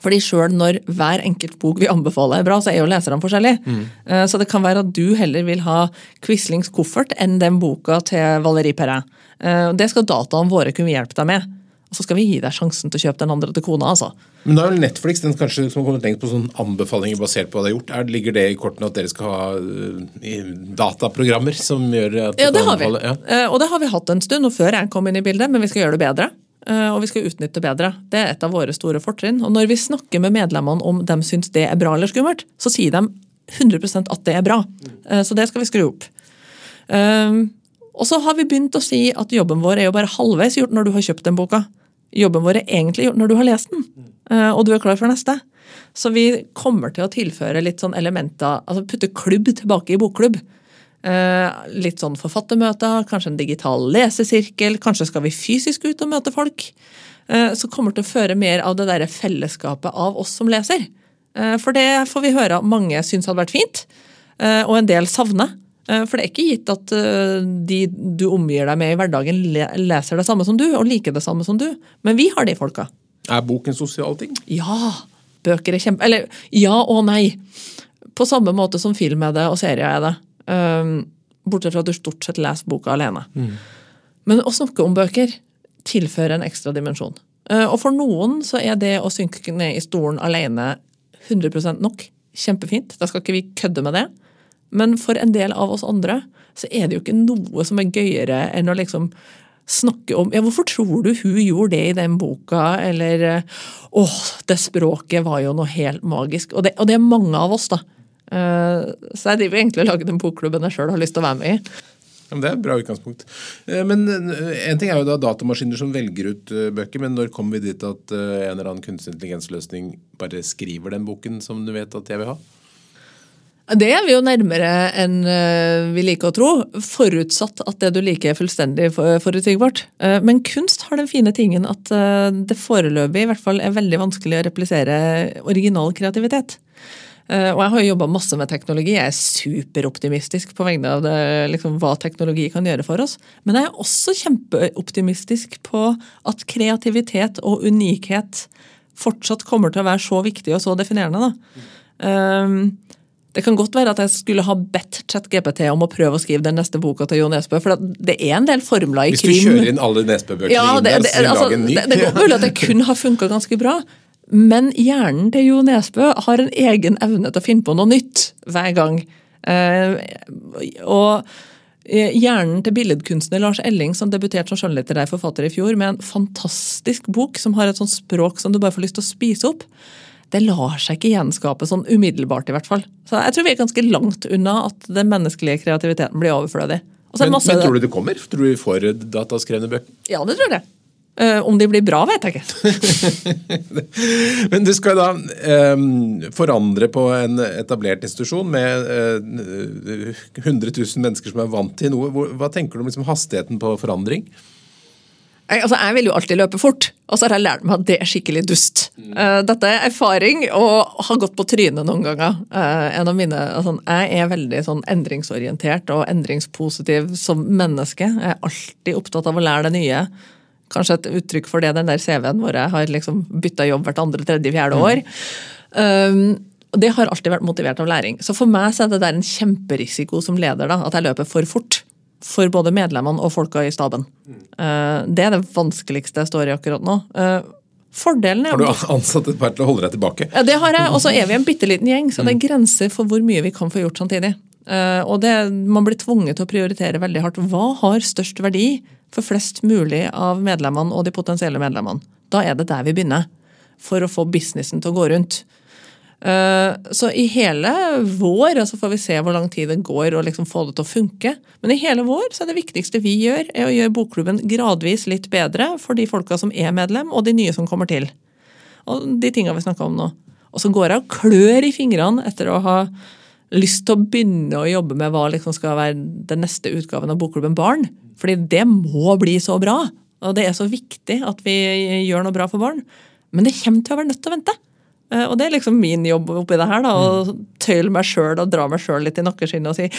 Fordi sjøl når hver enkelt bok vi anbefaler er bra, så er jo leserne forskjellige. Mm. Så det kan være at du heller vil ha Quislings koffert enn den boka til Valérie Perrin. Eh, Det skal dataene våre kunne hjelpe deg med. Og så skal vi gi deg sjansen til å kjøpe den andre til kona. altså. Men da er vel Netflix den kanskje som har kommet lengst på sånne anbefalinger basert på hva de har gjort. Er, ligger det i kortene at dere skal ha øh, dataprogrammer som gjør at Ja, det har vi. Ja. Eh, Og det har vi hatt en stund, og før jeg kom inn i bildet, men vi skal gjøre det bedre. eh, Og vi skal utnytte det bedre. Det er et av våre store fortrinn. Og når vi snakker med medlemmene om de syns det er bra eller skummelt, så sier de 100% at det er bra. Eh, Så det skal vi skru opp. Eh, Og så har vi begynt å si at jobben vår er jo bare halvveis gjort når du har kjøpt den boka. Jobben vår er egentlig gjort når du har lest den, eh, og du er klar for neste. Så vi kommer til å tilføre litt sånn elementer, altså putte klubb tilbake i bokklubb. Eh, litt sånn forfattermøter, kanskje en digital lesesirkel, kanskje skal vi fysisk ut og møte folk. Eh, så kommer til å føre mer av det der fellesskapet av oss som leser. For det får vi høre mange syns hadde vært fint, og en del savner. Eh, For det er ikke gitt at eh, de du omgir deg med i hverdagen, leser det samme som du, og liker det samme som du. Men vi har de folka. Er bok en sosial ting? Ja, bøker er kjempe... Eller ja og nei. På samme måte som film er det, og serie er det. Um, bortsett fra at du stort sett leser boka alene. Men å snakke om bøker tilfører en ekstra dimensjon. Uh, og for noen så er det å synke ned i stolen alene 100% nok. Kjempefint. Da skal ikke vi kødde med det. Men for en del av oss andre så er det jo ikke noe som er gøyere enn å liksom snakke om ja, hvorfor tror du hun gjorde det i den boka, eller åh, det språket var jo noe helt magisk. Og det, og det er mange av oss, da. Uh, så jeg driver egentlig og lager den bokklubben jeg sjøl har lyst til å være med i. Det er et bra utgangspunkt. Eh, men eh, En ting er jo da datamaskiner som velger ut bøker, men når kommer vi dit at en eller annen kunstig intelligensløsning bare skriver den boken som du vet at jeg vil ha? Det er vi jo nærmere enn eh, vi liker å tro, forutsatt at det du liker er fullstendig forutsigbart. Eh, men kunst har den fine tingen at eh, det foreløpig i hvert fall er veldig vanskelig å replisere original kreativitet. Og jeg har jo jobba masse med teknologi. Jeg er superoptimistisk på vegne av det, liksom, hva teknologi kan gjøre for oss. Men jeg er også kjempeoptimistisk på at kreativitet og unikhet fortsatt kommer til å være så viktig og så definerende. da. Um, det kan godt være at jeg skulle ha bedt ChatGPT om å prøve å skrive den neste boka til Jo Nesbø, for det er en del formler i krim. Hvis du kjører inn alle Nesbø-bøkene ja, så det, det, altså, det, det er godt mulig at det kun har funka ganske bra. Men hjernen til Jo Nesbø har en egen evne til å finne på noe nytt hver gang. Eh, og eh, Hjernen til billedkunstner Lars Elling, som debuterte som skjønnlitterær forfatter i fjor, med en fantastisk bok som har et sånt språk som du bare får lyst til å spise opp det lar seg ikke gjenskape sånn umiddelbart, i hvert fall. Så jeg tror vi er ganske langt unna at den menneskelige kreativiteten blir overflødig. Men, men, tror du det kommer? Tror du vi får dataskrevne bøker? Ja, det tror jeg. Uh, om de blir bra, vet jeg ikke. men du skal da um, forandre på en etablert institusjon med uh, 100 000 mennesker som er vant til noe. Hva tenker du om liksom, hastigheten på forandring? Jeg, altså, jeg vil jo alltid løpe fort, og så har jeg lært meg at det er skikkelig dust. Mm. Uh, dette er erfaring og har gått på trynet noen ganger. Uh, en av mine, altså, jeg er veldig sånn endringsorientert og endringspositiv som menneske. Jeg er alltid opptatt av å lære det nye. Kanskje et uttrykk for det den der CV-en hvor jeg har liksom bytta jobb hvert andre, tredje, fjerde år. Um, og Det har alltid vært motivert av læring. Så for meg så er det der en kjemperisiko som leder, da, at jeg løper for fort for både medlemmene og folka i staben. Eh, det er det vanskeligste jeg står i akkurat nå. Eh, fordelen er Har du ansatt et par til å holde deg tilbake? Ja, det har jeg. Og så er vi en bitte liten gjeng, så det er grenser for hvor mye vi kan få gjort samtidig. Eh, og det, Man blir tvunget til å prioritere veldig hardt. Hva har størst verdi for flest mulig av medlemmene og de potensielle medlemmene? Da er det der vi begynner, for å få businessen til å gå rundt. Eh, så i hele vår, og så får vi se hvor lang tid det går å liksom få det til å funke. Men i hele vår så er det viktigste vi gjør, er å gjøre bokklubben gradvis litt bedre for de folka som er medlem, og de nye som kommer til. Og de tinga vi snakka om nå. Og så går jeg og klør i fingrene etter å ha lyst til å begynne å jobbe med hva liksom skal være den neste utgaven av Bokklubben Barn. Fordi det må bli så bra. Og det er så viktig at vi gjør noe bra for barn. Men det kommer til å være nødt til å vente. Eh, og det er liksom min jobb oppi det her. da, Å mm. tøyle meg sjøl og dra meg sjøl litt i nakkeskinnet og si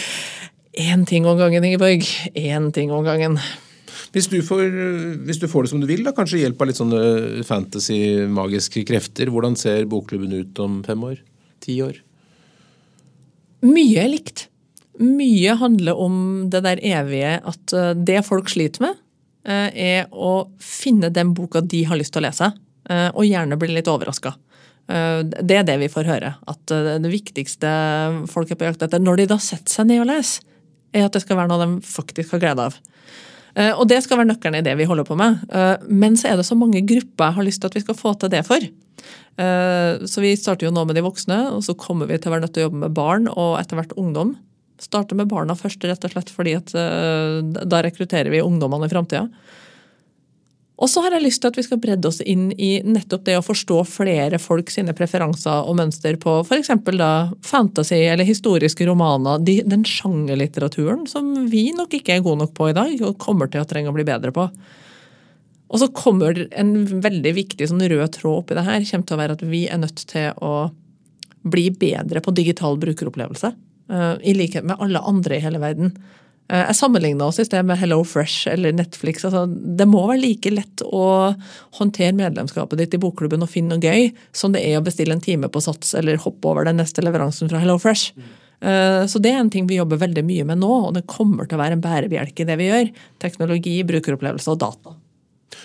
én ting om gangen, Ingeborg. Én ting om gangen. Hvis du, får, hvis du, får, det som du vil, da, kanskje hjelp av litt sånne fantasy, magiske krefter, hvordan ser bokklubben ut om fem år? Ti år? Mye er likt. Mye handler om det der evige at eh, det folk sliter med, eh, er å finne den boka de har lyst til å lese, og gjerne bli litt overraska. Eh, det er det vi får høre. At eh, det viktigste folk er på jakt etter, når de da setter seg ned og leser, er at det skal være noe de faktisk har glede av. Eh, og det skal være nøkkelen i det vi holder på med. Men så er det så mange grupper jeg har lyst til at vi skal få til det for. Så vi starter jo nå med de voksne, og så kommer vi til å være nødt til å jobbe med barn og etter hvert ungdom. Starte med barna først, rett og slett fordi at da rekrutterer vi ungdommene i framtida. Og så har jeg lyst til at vi skal bredde oss inn i nettopp det å forstå flere folk sine preferanser og mønster på f.eks. fantasy eller historiske romaner, de, den sjangerlitteraturen som vi nok ikke er gode nok på i dag, og kommer til å trenge å bli bedre på. Og så kommer en veldig viktig sånn rød tråd oppi det her, kommer til å være at vi er nødt til å bli bedre på digital brukeropplevelse. Uh, I likhet med alle andre i hele verden. Eh, jeg sammenligna også i sted med Hello Fresh eller Netflix. Altså, det må være like lett å håndtere medlemskapet ditt i bokklubben og finne noe gøy som det er å bestille en time på Sats eller hoppe over den neste leveransen fra Hello Fresh. Mm. Så det er en ting vi jobber veldig mye med nå, og det kommer til å være en bærebjelke i det vi gjør. Teknologi, brukeropplevelse og data.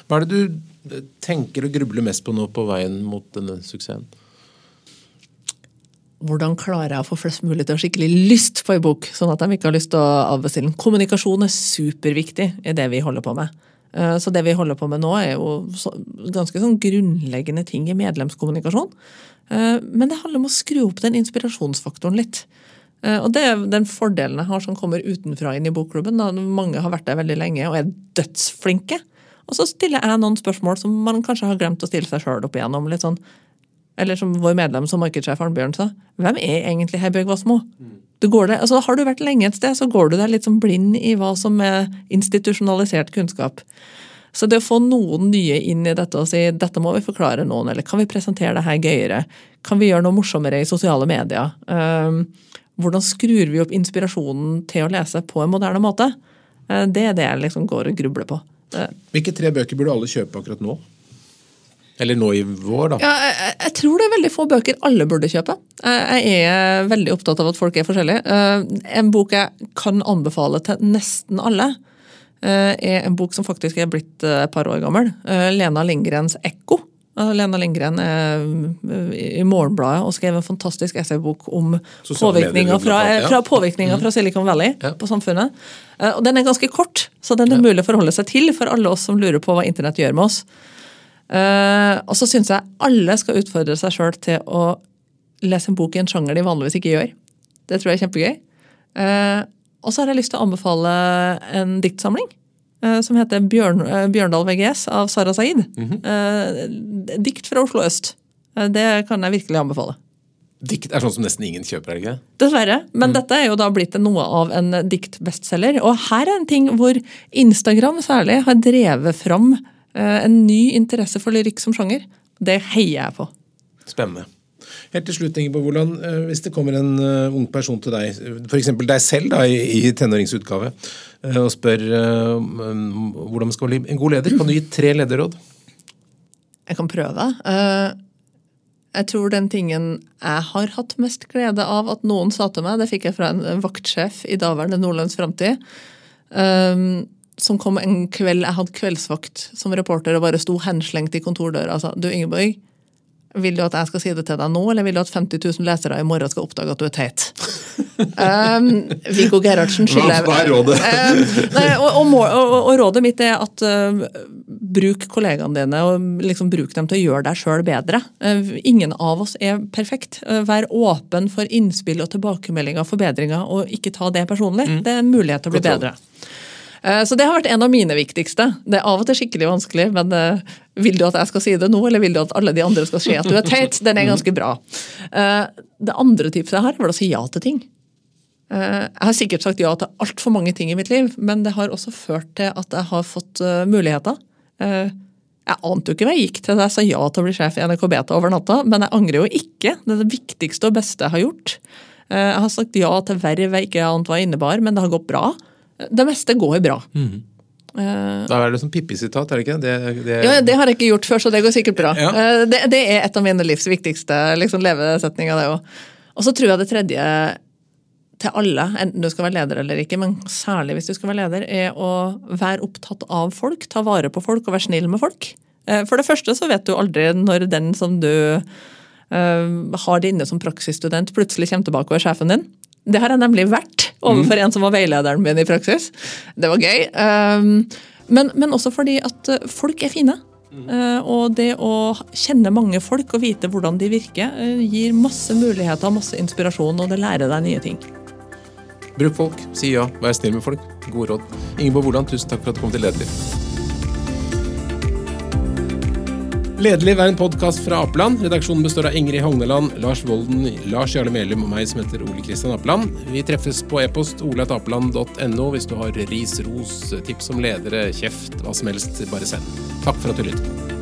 Hva er det du tenker og grubler mest på nå på veien mot denne suksessen? Hvordan klarer jeg å få flest mulig til å ha skikkelig lyst på en bok, sånn at de ikke har lyst til å avbestille den. Kommunikasjon er superviktig i det vi holder på med. Eh, så det vi holder på med nå, er jo ganske sånn grunnleggende ting i medlemskommunikasjon. Eh, men det handler om å skru opp den inspirasjonsfaktoren litt. Eh, og det er den fordelen jeg har som kommer utenfra inn i bokklubben. Da. Mange har vært der veldig lenge og er dødsflinke. Og så stiller jeg noen spørsmål som man kanskje har glemt å stille seg sjøl opp igjennom. litt sånn eller som vår medlem som markedssjef Arnbjørn sa, hvem er egentlig Heibjørg Wassmo? Altså, har du vært lenge et sted, så går du deg litt som blind i hva som er institusjonalisert kunnskap. Så det å få noen nye inn i dette og si dette må vi forklare noen, eller kan vi presentere det her gøyere? Kan vi gjøre noe morsommere i sosiale medier? Um, hvordan skrur vi opp inspirasjonen til å lese på en moderne måte? Uh, det er det jeg liksom går og grubler på. Uh, Hvilke tre bøker burde alle kjøpe akkurat nå? Eller nå i vår, da? Ja, jeg, jeg, tror det er veldig få bøker alle burde kjøpe. Jeg er veldig opptatt av at folk er forskjellige. Eh, en bok jeg kan anbefale til nesten alle, eh, er en bok som faktisk er blitt eh, et par år gammel. Lena Lindgrens 'Ekko'. Lena Lindgren er i Morgenbladet og skrev en fantastisk essaybok om påvirkninga fra, fra, påvirkninger fra Silicon Valley ja. på samfunnet. Og Den er ganske kort, så den er mulig å forholde seg til for alle oss som lurer på hva internett gjør med oss. Uh, og så syns jeg alle skal utfordre seg sjøl til å lese en bok i en sjanger de vanligvis ikke gjør. Det tror jeg er kjempegøy. Uh, og så har jeg lyst til å anbefale en diktsamling uh, som heter Bjørn, Bjørndal VGS av Sara Saeed. Mm -hmm. dikt fra Oslo øst. det kan jeg virkelig anbefale. Dikt er sånn som nesten ingen kjøper, er det ikke? Dessverre. Men mm. dette er jo da blitt noe av en diktbestselger. Og her er en ting hvor Instagram særlig har drevet fram Eh, en ny interesse for lyrikk som sjanger. Det heier jeg på. Spennende. Helt til slutt, Ingeborg, hvordan, eh, Hvis det kommer en uh, ung person til deg, f.eks. deg selv da, i, tenåringsutgave, og spør hvordan man skal bli en god leder, kan du gi tre lederråd? Jeg kan prøve. jeg tror den tingen jeg har hatt mest glede av at noen sa til meg, det fikk jeg fra en vaktsjef i daværende Nordlands Framtid. Um, som kom en kveld Jeg hadde kveldsvakt som reporter og bare sto henslengt i kontordøra og sa du Ingeborg, vil du at jeg skal si det til deg nå, eller vil du at 50 000 lesere i morgen skal oppdage at du er teit? um, Viggo Gerhardsen skylder Hva er rådet? uh, og, og, og, og, rådet mitt er at uh, bruk kollegaene dine og liksom bruk dem til å gjøre deg sjøl bedre. Uh, ingen av oss er perfekt. vær åpen for innspill og tilbakemeldinger og forbedringer, og ikke ta det personlig. Mm. Det er en mulighet til å bli bedre. Eh, så det har vært en av mine viktigste. Det er av og til skikkelig vanskelig, men eh, vil du at jeg skal si det nå, eller vil du at alle de andre skal se at du er teit? Den er ganske bra. Eh, det andre tipset jeg har, er å si ja til ting. Jeg har sikkert sagt ja til altfor mange ting i mitt liv, men det har også ført til at jeg har fått muligheter. Jeg ante jo ikke hva jeg gikk til da jeg sa ja til å bli sjef i NRK Beta over natta, men jeg angrer jo ikke. Det er det viktigste og beste jeg har gjort. Jeg har sagt ja til verv jeg ikke ante hva innebar, men det har gått bra. Det meste går bra. Mm. Da er det som Pippi-sitat, er det ikke? Det, det... Ja, det har jeg ikke gjort før, så det går sikkert bra. Ja. Eh, det, det, er et av mine livs viktigste liksom, levesetninger. det. Og så tror jeg det tredje til alle, enten du skal være leder eller ikke, men særlig hvis du skal være leder, er å være opptatt av folk, ta vare på folk og være snill med folk. Eh, for det første så vet du aldri når den som du uh, har det inne som praksisstudent, plutselig kommer tilbake og er sjefen din. Det har jeg nemlig vært overfor mm. en som var veilederen min i praksis. Det var gøy. Um, men, men, også fordi at uh, folk er fine. Uh, og det å kjenne mange folk og vite hvordan de virker, uh, gir masse muligheter og masse inspirasjon, og det lærer deg nye ting. Bruk folk, si ja, vær snill med folk. Gode råd. Ingeborg Woland, tusen takk for at du kom til Lederliv. Lederliv vær en podkast fra Apeland. Redaksjonen består av Ingrid Hogneland, Lars Volden, Lars Jarle Melum og meg som heter Ole Kristian Apeland. Vi treffes på e-post oleatapeland.no hvis du har ris, ros, tips om ledere, kjeft, hva som helst. Bare send. Takk for at du lytter.